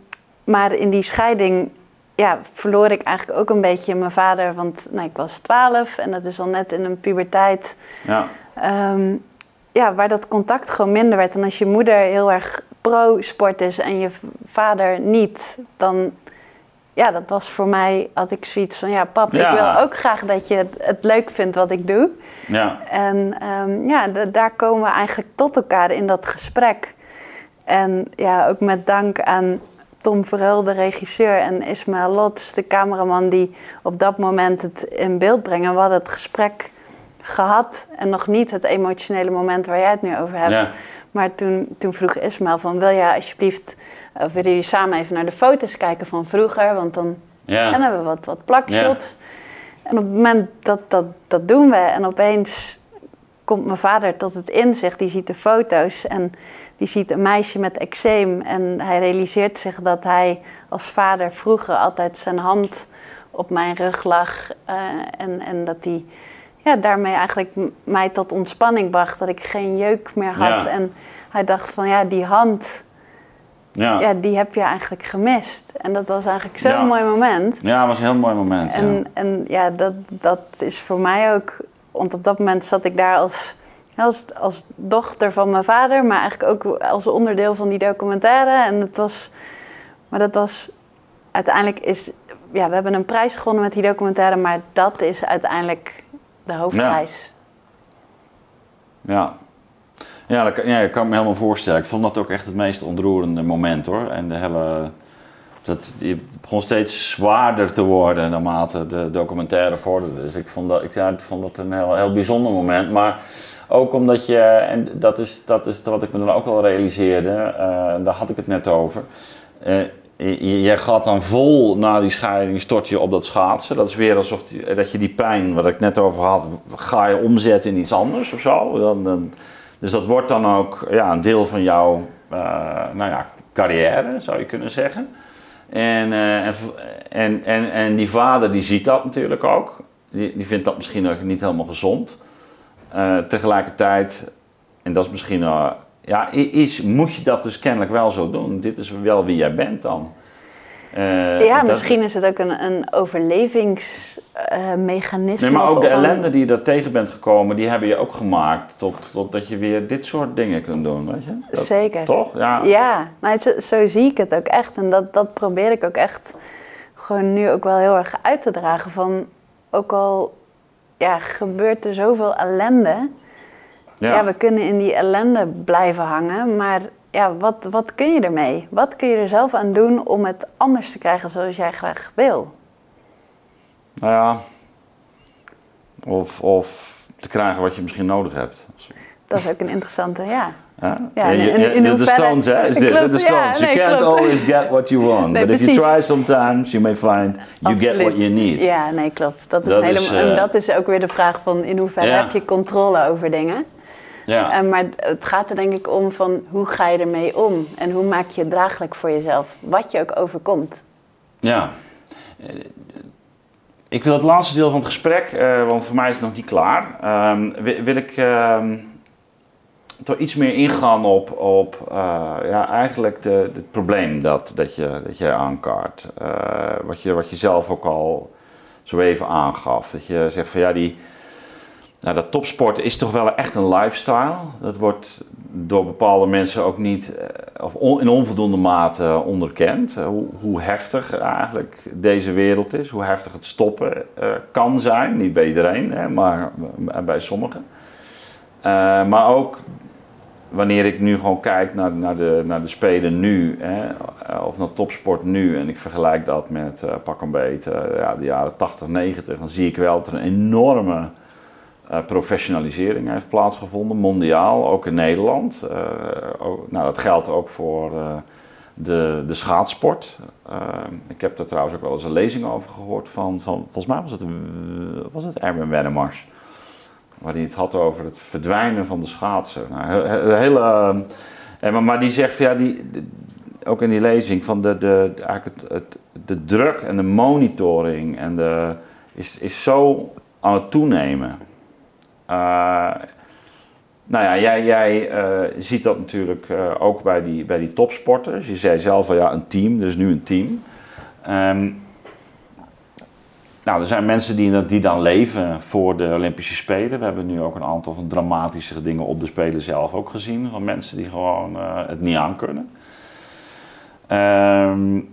maar in die scheiding ja, verloor ik eigenlijk ook een beetje mijn vader. Want nou, ik was 12 en dat is al net in een puberteit. ja, Ehm, ja, waar dat contact gewoon minder werd. En als je moeder heel erg pro-sport is en je vader niet, dan... Ja, dat was voor mij, had ik zoiets van, ja pap, Ja. ik wil ook graag dat je het, het leuk vindt wat ik doe. ja, En ehm, ja, da- daar komen we eigenlijk tot elkaar in dat gesprek. En ja, ook met dank aan Tom Verheul, de regisseur, en Ismaël Lots, de cameraman, die op dat moment het in beeld brengen. We hadden het gesprek gehad en nog niet het emotionele moment waar jij het nu over hebt. ja, Maar toen, toen vroeg Ismaël van, wil jij alsjeblieft, of willen jullie samen even naar de foto's kijken van vroeger? Want dan ja, hebben we wat, wat plakshots. En op het moment dat, dat dat doen we en opeens komt mijn vader tot het inzicht. Die ziet de foto's en die ziet een meisje met eczeem. En hij realiseert zich dat hij als vader vroeger altijd zijn hand op mijn rug lag. eh, en, en dat hij ja, daarmee eigenlijk mij tot ontspanning bracht. Dat ik geen jeuk meer had. Ja. En hij dacht van ja, die hand, ja. ja, die heb je eigenlijk gemist. En dat was eigenlijk zo'n Ja. mooi moment. Ja, het was een heel mooi moment. ja. En, en ja, dat, dat is voor mij ook. Want op dat moment zat ik daar als, als, als dochter van mijn vader, maar eigenlijk ook als onderdeel van die documentaire. En het was. Maar dat was. Uiteindelijk is. Ja, we hebben een prijs gewonnen met die documentaire, maar dat is uiteindelijk de hoofdprijs. Ja. Ja, ja, dat kan me helemaal voorstellen. Ik vond dat ook echt het meest ontroerende moment hoor. En de hele. Dat, het begon steeds zwaarder te worden naarmate de documentaire vorderde. Dus ik vond dat, ik, ja, vond dat een heel, heel bijzonder moment. Maar ook omdat je, en dat is, dat is wat ik me dan ook wel realiseerde, eh, daar had ik het net over. Eh, je, je gaat dan vol na die scheiding, stort je op dat schaatsen. Dat is weer alsof die- dat je die pijn, wat ik net over had, ga je omzetten in iets anders of zo. Dan, dan, dus dat wordt dan ook ja, een deel van jouw eh, nou ja, carrière, zou je kunnen zeggen. En, eh, en, en, en, en die vader die ziet dat natuurlijk ook. Die, die vindt dat misschien ook niet helemaal gezond. Eh, tegelijkertijd, en dat is misschien, eh, ja, is, moet je dat dus kennelijk wel zo doen. Dit is wel wie jij bent dan. Eh, Ja, dat- misschien is het ook een, een overlevingsmechanisme. Nee, maar ook de ellende die je daar tegen bent gekomen, die hebben je ook gemaakt tot, tot dat je weer dit soort dingen kunt doen, weet je? Dat- Zeker. Toch? Ja. Ja, nou, zo, zo zie ik het ook echt. En dat, dat probeer ik ook echt gewoon nu ook wel heel erg uit te dragen. Van ook al ja, gebeurt er zoveel ellende. Ja. Ja. we kunnen in die ellende blijven hangen. Maar ja, wat, wat kun je ermee? Wat kun je er zelf aan doen om het anders te krijgen zoals jij graag wil? Nou ja. Of, of te krijgen wat je misschien nodig hebt. Dat is ook een interessante, ja. Ja, je- in- in- de hoeverre- Stones, hè? Is dit, de ja, Stones. nee, you can't klopt. always get what you want. Nee, but if you try sometimes, you may find you get what you need. Ja, nee, klopt. Dat is, Dat helemaal, is, eh, en dat is ook weer de vraag van in hoeverre Ja. heb je controle over dingen. Ja. Eh, maar het gaat er denk ik om van hoe ga je ermee om? En hoe maak je het draaglijk voor jezelf? Wat je ook overkomt. Ja. Eh, Ik wil het laatste deel van het gesprek, eh, want voor mij is het nog niet klaar. Ehm, wil, wil ik ehm, toch iets meer ingaan op, op ja, eigenlijk de, het probleem dat, dat, je, dat je aankaart. Wat, je, wat je zelf ook al zo even aangaf. Dat je zegt van ja, die, nou, dat topsport is toch wel echt een lifestyle. Dat wordt door bepaalde mensen ook niet, eh, of in onvoldoende mate onderkend. Hoe, hoe, heftig eigenlijk deze wereld is, hoe heftig het stoppen kan zijn. Niet bij iedereen, hè, maar bij sommigen. maar ook wanneer ik nu gewoon kijk naar, naar, de, naar de Spelen nu, hè, eh, of naar topsport nu, en ik vergelijk dat met uh, pak een beet, ja, de jaren 80, 90, dan zie ik wel dat er een enorme uh, professionalisering heeft plaatsgevonden, mondiaal, ook in Nederland. Ook, nou, dat geldt ook voor de, de schaatsport. ik heb daar trouwens ook wel eens een lezing over gehoord van, van volgens mij was het, was het Erwin Wennemars waar hij het had over het verdwijnen van de schaatsen. Nou, hele, maar, maar die zegt, ja, die, ook in die lezing, van de, de, eigenlijk het, het, de druk en de monitoring en de, is, is zo aan het toenemen. Uh, nou ja, jij, jij uh, ziet dat natuurlijk uh, ook bij die, bij die topsporters. Je zei zelf al, ja, een team, er is nu een team. Um, nou, er zijn mensen die, die dan leven voor de Olympische Spelen. We hebben nu ook een aantal van dramatische dingen op de Spelen zelf ook gezien. Van mensen die gewoon het niet aankunnen. Um,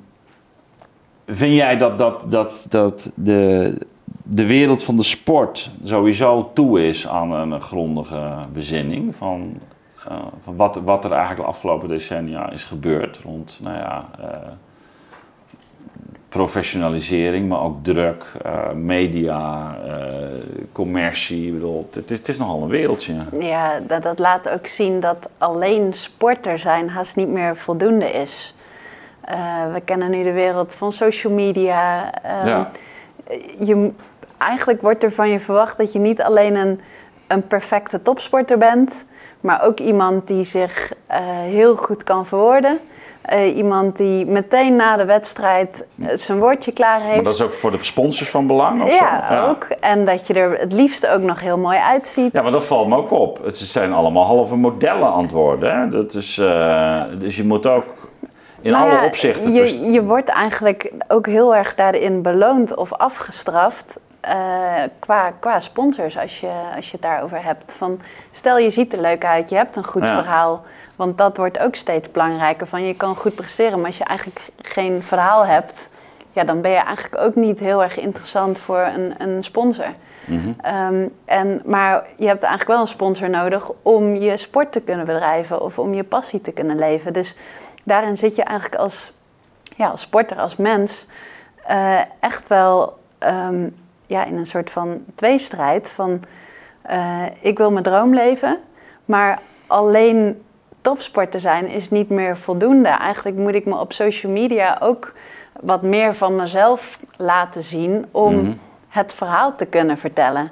vind jij dat, dat, dat, dat de, de wereld van de sport sowieso toe is aan een grondige bezinning? Van, uh, van wat, wat er eigenlijk de afgelopen decennia is gebeurd rond, nou ja... Uh, professionalisering, maar ook druk, uh, media, commercie. Bedoel, het, is, het is nogal een wereldje. Ja, dat, dat laat ook zien dat alleen sporter zijn haast niet meer voldoende is. We kennen nu de wereld van social media. Um, ja. je, eigenlijk wordt er van je verwacht dat je niet alleen een, een perfecte topsporter bent, maar ook iemand die zich heel goed kan verwoorden. Uh, iemand die meteen na de wedstrijd uh, zijn woordje klaar heeft. Maar dat is ook voor de sponsors van belang? Of ja, ja, ook. En dat je er het liefst ook nog heel mooi uitziet. Ja, maar dat valt me ook op. Het zijn allemaal halve modellen antwoorden. Hè? Dat is, uh, dus je moet ook in nou alle ja, opzichten... Je, je wordt eigenlijk ook heel erg daarin beloond of afgestraft... qua, qua sponsors, als je, als je het daarover hebt. Van, stel, je ziet er leuk uit, je hebt een goed ja. verhaal want dat wordt ook steeds belangrijker. Van je kan goed presteren, maar als je eigenlijk geen verhaal hebt, ja, dan ben je eigenlijk ook niet heel erg interessant voor een, een sponsor. Mm um, en, maar je hebt eigenlijk wel een sponsor nodig om je sport te kunnen bedrijven of om je passie te kunnen leven. Dus daarin zit je eigenlijk als, ja, als sporter, als mens, uh, echt wel um, ja, in een soort van tweestrijd. Van uh, ik wil mijn droom leven, maar alleen topsporter zijn is niet meer voldoende. Eigenlijk moet ik me op social media ook wat meer van mezelf laten zien om mhm. het verhaal te kunnen vertellen.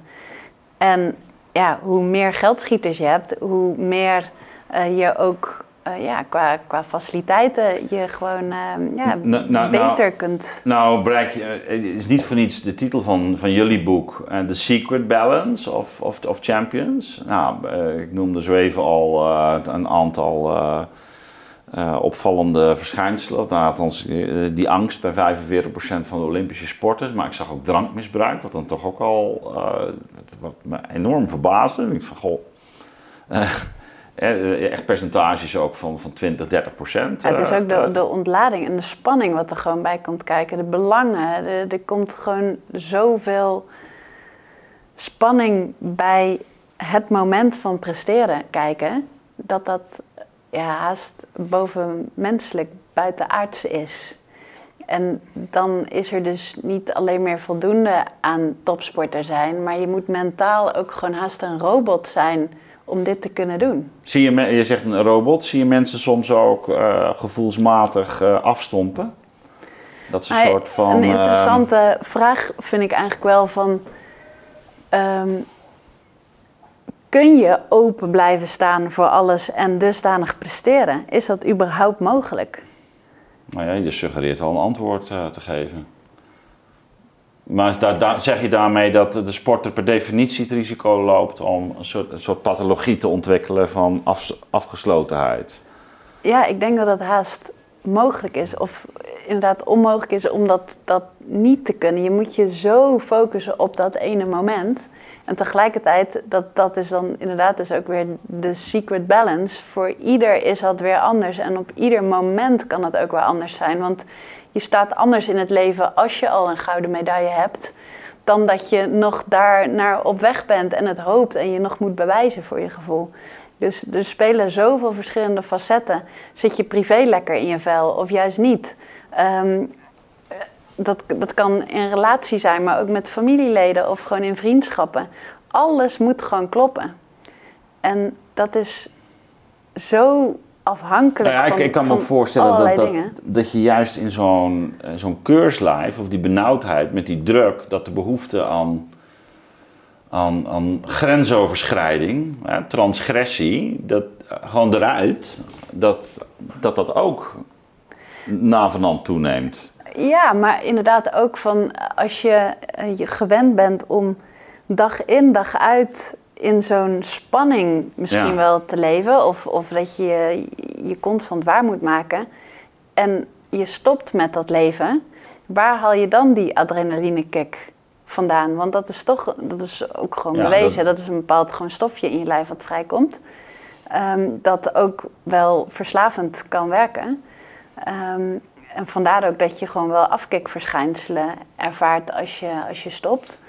En ja, hoe meer geldschieters je hebt, hoe meer uh, je ook uh, ja, qua, qua faciliteiten je gewoon uh, ja, nou, nou, beter nou, kunt. Nou, bereik je, het is niet voor niets de titel van, van jullie boek, uh, The Secret Balance of, of, of Champions. Nou, ik noemde zo even al een aantal opvallende verschijnselen. Althans, die angst bij 45% van de Olympische sporters, maar ik zag ook drankmisbruik, wat dan toch ook al wat me enorm verbaasde. Ik van, goh eh, echt percentages ook van, van 20, 30 procent. het is ook de, eh, de ontlading en de spanning wat er gewoon bij komt kijken. De belangen. er komt gewoon zoveel spanning bij het moment van presteren kijken. Dat dat ja, haast bovenmenselijk buitenaards is. En dan is er dus niet alleen meer voldoende aan topsporter zijn, maar je moet mentaal ook gewoon haast een robot zijn om dit te kunnen doen. Zie je, je zegt een robot, zie je mensen soms ook uh, gevoelsmatig uh, afstompen? Dat is een soort van. Een interessante uh, vraag vind ik eigenlijk wel van. Um, kun je open blijven staan voor alles en dusdanig presteren? Is dat überhaupt mogelijk? Nou ja, je suggereert al een antwoord te geven. Maar zeg je daarmee dat de sporter per definitie het risico loopt om een soort, soort pathologie te ontwikkelen van af, afgeslotenheid? Ja, ik denk dat dat haast mogelijk is. Of inderdaad onmogelijk is om dat, dat niet te kunnen. Je moet je zo focussen op dat ene moment. En tegelijkertijd, dat, dat is dan inderdaad dus ook weer de secret balance. Voor ieder is dat weer anders. En op ieder moment kan het ook weer anders zijn. Want je staat anders in het leven als je al een gouden medaille hebt. Dan dat je nog daar naar op weg bent en het hoopt en je nog moet bewijzen voor je gevoel. Dus er spelen zoveel verschillende facetten. Zit je privé lekker in je vel of juist niet? Ehm, dat, dat kan in relatie zijn, maar ook met familieleden of gewoon in vriendschappen. Alles moet gewoon kloppen. En dat is zo afhankelijk nou ja, van ik, ik kan me ook voorstellen dat, dat, dat, je juist in zo'n eh, zo'n keurslijf of die benauwdheid met die druk, dat de behoefte aan, aan, aan grensoverschrijding, hè, transgressie, dat gewoon eruit, dat dat, dat ook navenant toeneemt. Ja, maar inderdaad ook van als je, eh, je gewend bent om dag in dag uit in zo'n spanning misschien wel te leven, of, of dat je je constant waar moet maken en je stopt met dat leven, waar haal je dan die adrenaline kick vandaan? Want dat is toch, dat is ook gewoon bewezen, dat... is een bepaald gewoon stofje in je lijf wat vrijkomt, um, dat ook wel verslavend kan werken. Um, en vandaar ook dat je gewoon wel afkikverschijnselen ervaart als je, als je stopt.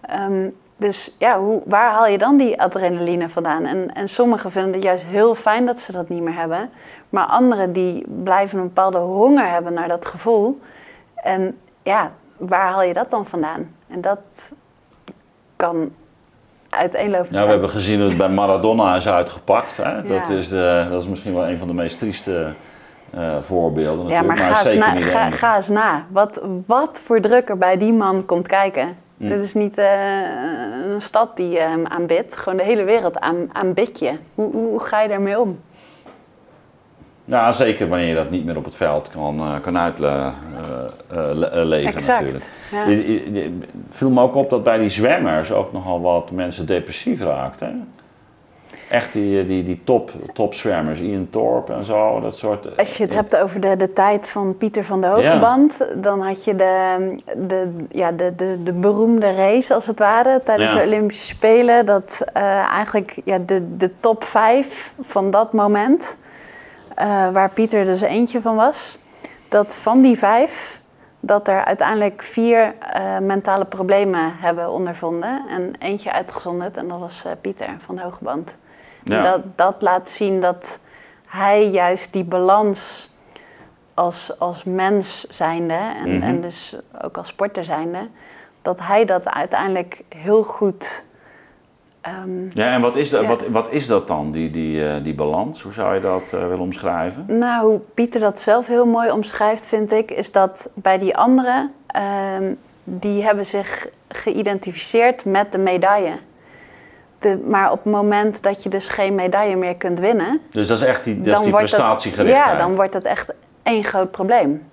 Ehm, dus ja, hoe, waar haal je dan die adrenaline vandaan? En, en sommigen vinden het juist heel fijn dat ze dat niet meer hebben. Maar anderen die blijven een bepaalde honger hebben naar dat gevoel. En ja, waar haal je dat dan vandaan? En dat kan uiteenlopend ja, We hebben gezien dat het bij Maradona is uitgepakt. Hè? Dat, is de, dat is misschien wel een van de meest trieste uh, voorbeelden natuurlijk. Ja, maar, ga, eens na, ga, ga, eens na. Wat, wat voor druk er bij die man komt kijken. Mm. Dit is niet uh, een stad die hem uh, aanbidt. Gewoon de hele wereld aan, aanbidt je. Hoe, hoe, ga je daarmee om? Ja, zeker wanneer je dat niet meer op het veld kan, uh, kan uitleven natuurlijk. Ja. viel me ook op dat bij die zwemmers ook nogal wat mensen depressief raakten echt die, die, die top, topzwermers, Ian Thorpe en zo, dat soort... Als je het hebt over de, de tijd van Pieter van de Hogeband, dan had je de, de, ja, de, de, de beroemde race als het ware tijdens de Olympische Spelen. Dat uh, eigenlijk ja, de, de top vijf van dat moment, uh, waar Pieter dus eentje van was, dat van die vijf dat er uiteindelijk vier uh, mentale problemen hebben ondervonden en eentje uitgezonderd en dat was Pieter van de Dat, dat laat zien dat hij juist die balans als, als mens zijnde en, mhm. en dus ook als sporter zijnde, dat hij dat uiteindelijk heel goed. Um, ja, en wat is, dat, wat, wat is dat dan, die, die, uh, die balans? Hoe zou je dat uh, willen omschrijven? Nou, hoe Pieter dat zelf heel mooi omschrijft, vind ik, is dat bij die anderen, um, die hebben zich geïdentificeerd met de medaille maar op het moment dat je dus geen medaille meer kunt winnen. Dus dat is echt die, dat die prestatiegerichtheid. Ja, dan wordt het echt één groot probleem.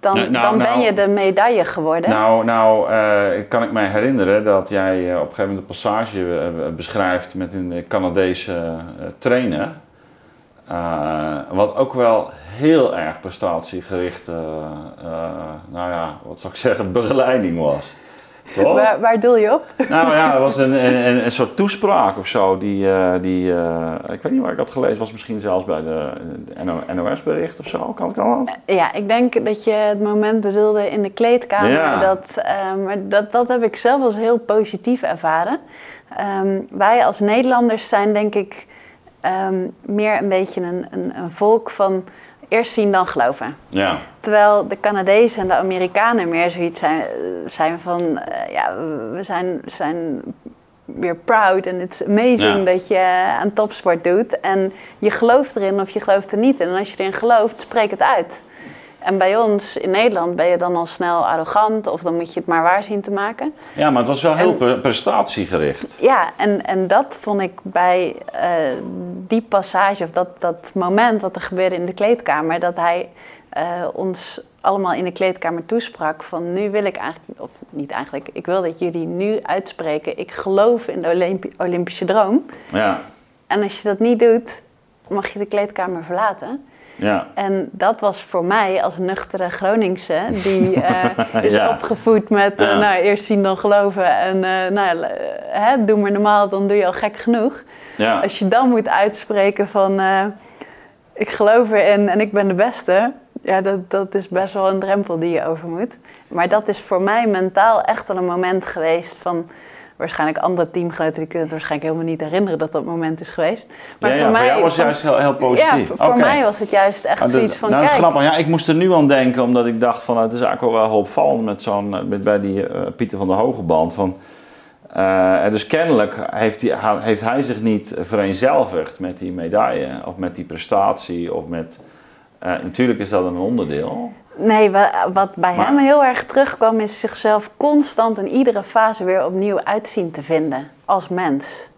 Dan, nou, nou, dan ben nou. je de medaille geworden. Nou, nou uh, kan ik mij herinneren dat jij uh, op een gegeven moment een passage uh, beschrijft met een Canadese trainer. wat ook wel heel erg prestatiegericht, nou ja, wat zou ik zeggen, begeleiding was. Waar, waar doel je op? Nou ja, het was een, een, een soort toespraak of zo. Die, uh, die uh, ik weet niet waar ik had gelezen, was misschien zelfs bij de, NOS-bericht of zo. Kan, kan dat? Ja, ik denk dat je het moment bedoelde in de kleedkamer. Ja. Dat, maar dat, dat heb ik zelf als heel positief ervaren. Um, wij als Nederlanders zijn denk ik um, meer een beetje een, een, een volk van eerst zien dan geloven. Ja. Terwijl de Canadezen en de Amerikanen meer zoiets zijn, zijn van, uh, ja, we zijn, zijn weer proud en het is amazing dat je aan topsport doet. En je gelooft erin of je gelooft er niet in. En als je erin gelooft, spreek het uit. En bij ons in Nederland ben je dan al snel arrogant of dan moet je het maar waar zien te maken. Ja, maar het was wel heel prestatiegericht. Ja, en, en dat vond ik bij uh, die passage of dat, dat moment wat er gebeurde in de kleedkamer, dat hij uh, ons allemaal in de kleedkamer toesprak van nu wil ik eigenlijk, of niet eigenlijk, ik wil dat jullie nu uitspreken, ik geloof in de Olympi Olympische droom. Ja. En als je dat niet doet, mag je de kleedkamer verlaten. Ja. En dat was voor mij als nuchtere Groningse, die uh, is opgevoed met uh, nou, eerst zien dan geloven en uh, nou, hè, doe maar normaal, dan doe je al gek genoeg. Ja. Als je dan moet uitspreken van ik geloof erin en ik ben de beste, ja, dat, dat is best wel een drempel die je over moet. Maar dat is voor mij mentaal echt wel een moment geweest van waarschijnlijk andere teamgenoten die kunnen het waarschijnlijk helemaal niet herinneren dat dat moment is geweest. Maar ja, voor, mij, was het juist heel, heel positief. Ja, voor, mij was het juist echt ah, zoiets van. Nou, dat is grappig. Ja, ik moest er nu aan denken, omdat ik dacht van het is eigenlijk wel wel opvallend met zo'n met bij die uh, Pieter van der Hogeband van. Uh, dus kennelijk heeft hij, heeft hij zich niet vereenzelvigd met die medaille of met die prestatie of met. Uh, natuurlijk is dat een onderdeel. Nee, wat bij hem heel erg terugkwam is zichzelf constant in iedere fase weer opnieuw uitzien te vinden als mens.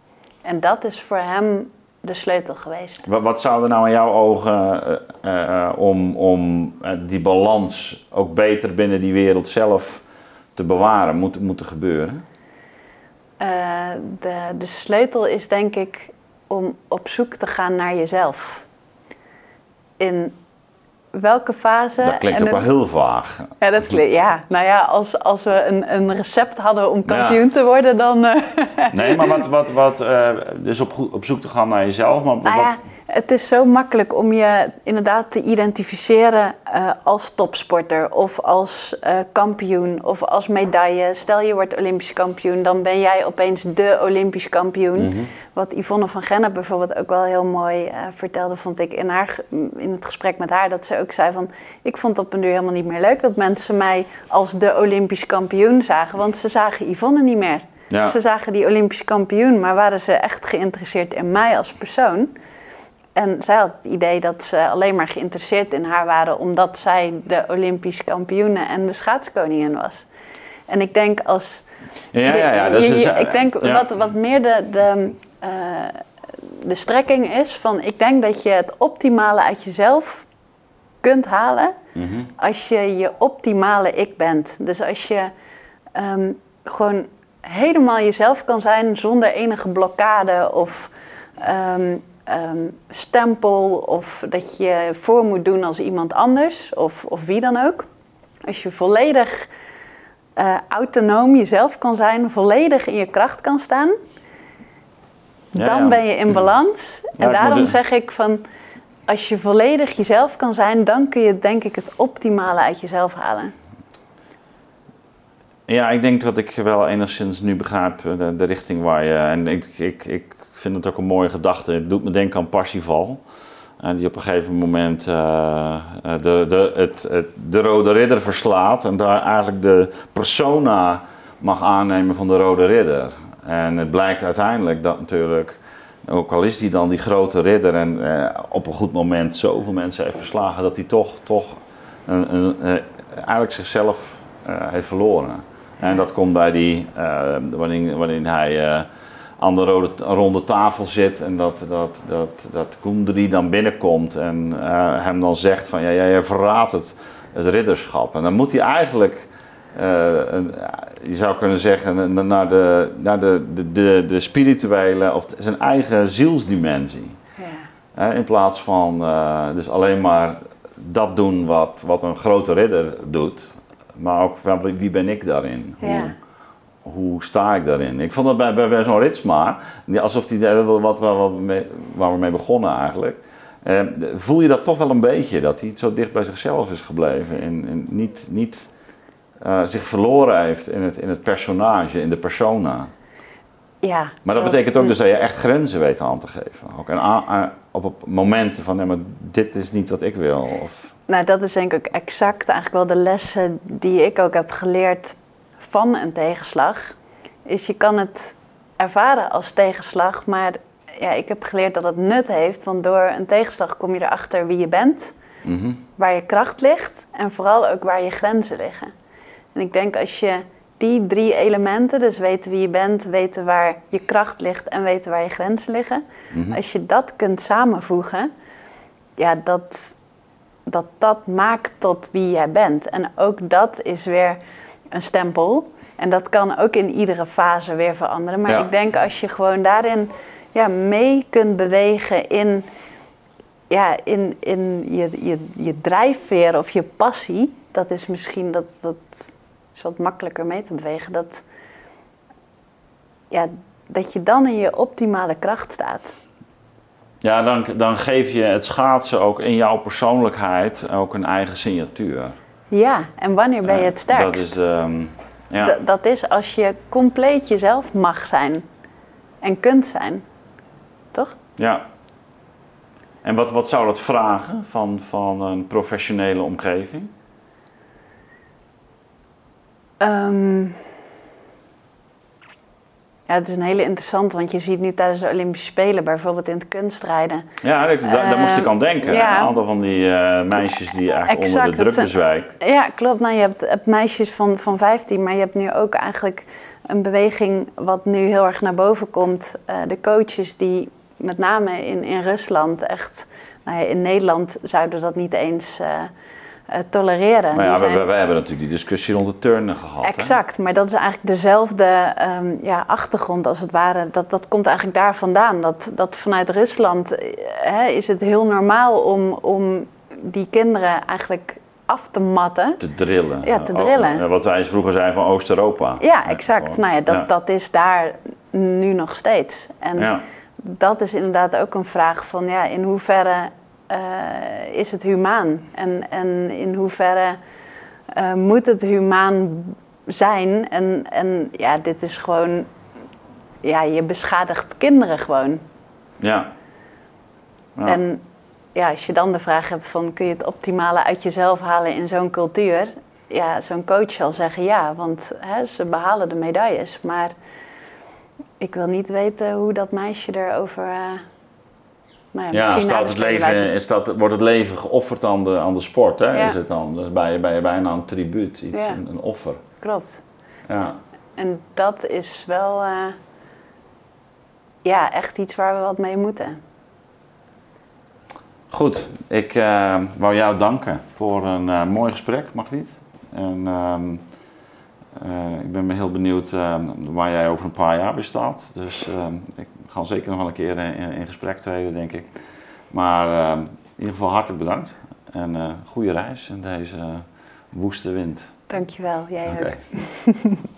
En dat is voor hem de sleutel geweest. Wat, wat zou er nou in jouw ogen uh, uh, om, om die balans ook beter binnen die wereld zelf te bewaren moeten, moeten gebeuren? de, de sleutel is denk ik om op zoek te gaan naar jezelf. In welke fase. Dat klinkt ook wel heel vaag. Ja, dat klinkt, ja. nou ja, als, als we een, een recept hadden om kampioen te worden, dan. Uh... Nee, maar wat, wat, wat uh, dus op, op zoek te gaan naar jezelf. Maar nou ja, het is zo makkelijk om je inderdaad te identificeren uh, als topsporter of als uh, kampioen of als medaille. Stel je wordt Olympisch kampioen, dan ben jij opeens de Olympisch kampioen. Mm -hmm. Wat Yvonne van Gennep bijvoorbeeld ook wel heel mooi uh, vertelde, vond ik in, haar, in het gesprek met haar. Dat ze ook zei van, ik vond het op een duur helemaal niet meer leuk dat mensen mij als de Olympisch kampioen zagen. Want ze zagen Yvonne niet meer. Ja. Ze zagen die Olympisch kampioen, maar waren ze echt geïnteresseerd in mij als persoon. En zij had het idee dat ze alleen maar geïnteresseerd in haar waren omdat zij de Olympische kampioene en de schaatskoningin was. En ik denk als. Ja, ja, ja. Dat is, ik denk wat, wat meer de, de, uh, de strekking is van. Ik denk dat je het optimale uit jezelf kunt halen mm als je je optimale ik bent. Dus als je um, gewoon helemaal jezelf kan zijn zonder enige blokkade of. Um, um, stempel of dat je voor moet doen als iemand anders of, of wie dan ook. Als je volledig uh, autonoom jezelf kan zijn, volledig in je kracht kan staan, dan ben je in balans. en daarom zeg ik van, als je volledig jezelf kan zijn, dan kun je denk ik het optimale uit jezelf halen. Ja, ik denk dat ik wel enigszins nu begrijp eh, de, de richting waar je. En ik, ik, ik vind het ook een mooie gedachte. Het doet me denken aan Parsifal. En die op een gegeven moment uh, de, de, het, het, de Rode Ridder verslaat. En daar eigenlijk de persona mag aannemen van de Rode Ridder. En het blijkt uiteindelijk dat natuurlijk, ook al is die dan die grote ridder en op een goed moment zoveel mensen heeft verslagen, dat hij toch, toch een, een, eigenlijk zichzelf heeft verloren. En dat komt bij die, wanneer, wanneer hij aan de rode, ronde tafel zit en dat, dat, dat, dat dan binnenkomt en uh, hem dan zegt van ja, jij verraadt het, het ridderschap. En dan moet hij eigenlijk, uh, je zou kunnen zeggen, naar de, naar de, de, de, de spirituele of zijn eigen zielsdimensie. Ja. in plaats van uh, dus alleen maar dat doen wat, wat een grote ridder doet, maar ook wie ben ik daarin? Ja hoe sta ik daarin? Ik vond dat bij, bij, bij zo'n Ritsma, alsof die wat, wat, mee, waar we mee begonnen eigenlijk. Eh, voel je dat toch wel een beetje, dat hij zo dicht bij zichzelf is gebleven en, niet, niet uh, zich verloren heeft in het, in het personage, in de persona. Ja. Maar dat betekent ook dus dat je echt grenzen weet aan te geven. Ook. En op, op momenten van, nee, maar dit is niet wat ik wil. Of... Nou, dat is denk ik exact eigenlijk wel de lessen die ik ook heb geleerd van een tegenslag, is je kan het ervaren als tegenslag, maar ja, ik heb geleerd dat het nut heeft, want door een tegenslag kom je erachter wie je bent, mhm. waar je kracht ligt en vooral ook waar je grenzen liggen. En ik denk als je die drie elementen, dus weten wie je bent, weten waar je kracht ligt en weten waar je grenzen liggen, mhm. als je dat kunt samenvoegen, ja, dat, dat dat maakt tot wie jij bent. En ook dat is weer een stempel. En dat kan ook in iedere fase weer veranderen. Maar ik denk als je gewoon daarin ja, mee kunt bewegen in ja, in, in je, je, je drijfveer of je passie, dat is misschien dat, dat is wat makkelijker mee te bewegen. Dat, ja, dat je dan in je optimale kracht staat. Ja, dan, dan geef je het schaatsen ook in jouw persoonlijkheid ook een eigen signatuur. Ja, en wanneer ben je het sterkst? Dat is, ehm, ja. dat is als je compleet jezelf mag zijn en kunt zijn. Toch? Ja. En wat, wat zou dat vragen van, van een professionele omgeving? Um, ja, het is een hele interessante, want je ziet nu tijdens de Olympische Spelen, bijvoorbeeld in het kunstrijden. Ja, daar, daar moest ik aan denken. Ja. Een aantal van die uh, meisjes die eigenlijk exact, onder de druk bezwijkt. Ja, klopt. Nou, je hebt, hebt, meisjes van, van 15, maar je hebt nu ook eigenlijk een beweging wat nu heel erg naar boven komt. Uh, de coaches die met name in, in Rusland echt, nou ja, in Nederland zouden dat niet eens. Uh, tolereren. Maar ja, we, hebben natuurlijk die discussie rond de turnen gehad. Exact, maar dat is eigenlijk dezelfde um, ja, achtergrond als het ware. Dat, dat komt eigenlijk daar vandaan. Dat, dat vanuit Rusland uh, hè, is het heel normaal om, om die kinderen eigenlijk af te matten. Te drillen. Ja, te drillen. Oh, wat wij vroeger zeiden van Oost-Europa. Ja, exact. nou ja, dat, dat is daar nu nog steeds. En dat is inderdaad ook een vraag van ja, in hoeverre uh, is het humaan? En, en in hoeverre uh, moet het humaan zijn? En, en ja, dit is gewoon, ja, je beschadigt kinderen gewoon. Ja. ja. En ja, als je dan de vraag hebt van kun je het optimale uit jezelf halen in zo'n cultuur? Ja, zo'n coach zal zeggen ja, want hè, ze behalen de medailles. Maar ik wil niet weten hoe dat meisje erover... Uh, nou ja, ja staat het leven, is dat, wordt het leven geofferd aan de, aan de sport, hè? Is het dan? Dus bij, bij bijna een tribuut, iets, een, een, offer. Klopt. Ja. En dat is wel uh, ja, echt iets waar we wat mee moeten. Goed, ik uh, wou jou danken voor een uh, mooi gesprek, Margriet. En ehm, ik ben heel benieuwd ehm, waar jij over een paar jaar weer staat. Dus ehm, ik gaan zeker nog wel een keer in, in gesprek treden, denk ik. Maar uh, in ieder geval hartelijk bedankt. En uh, goede reis in deze woeste wind. Dankjewel, jij okay. ook.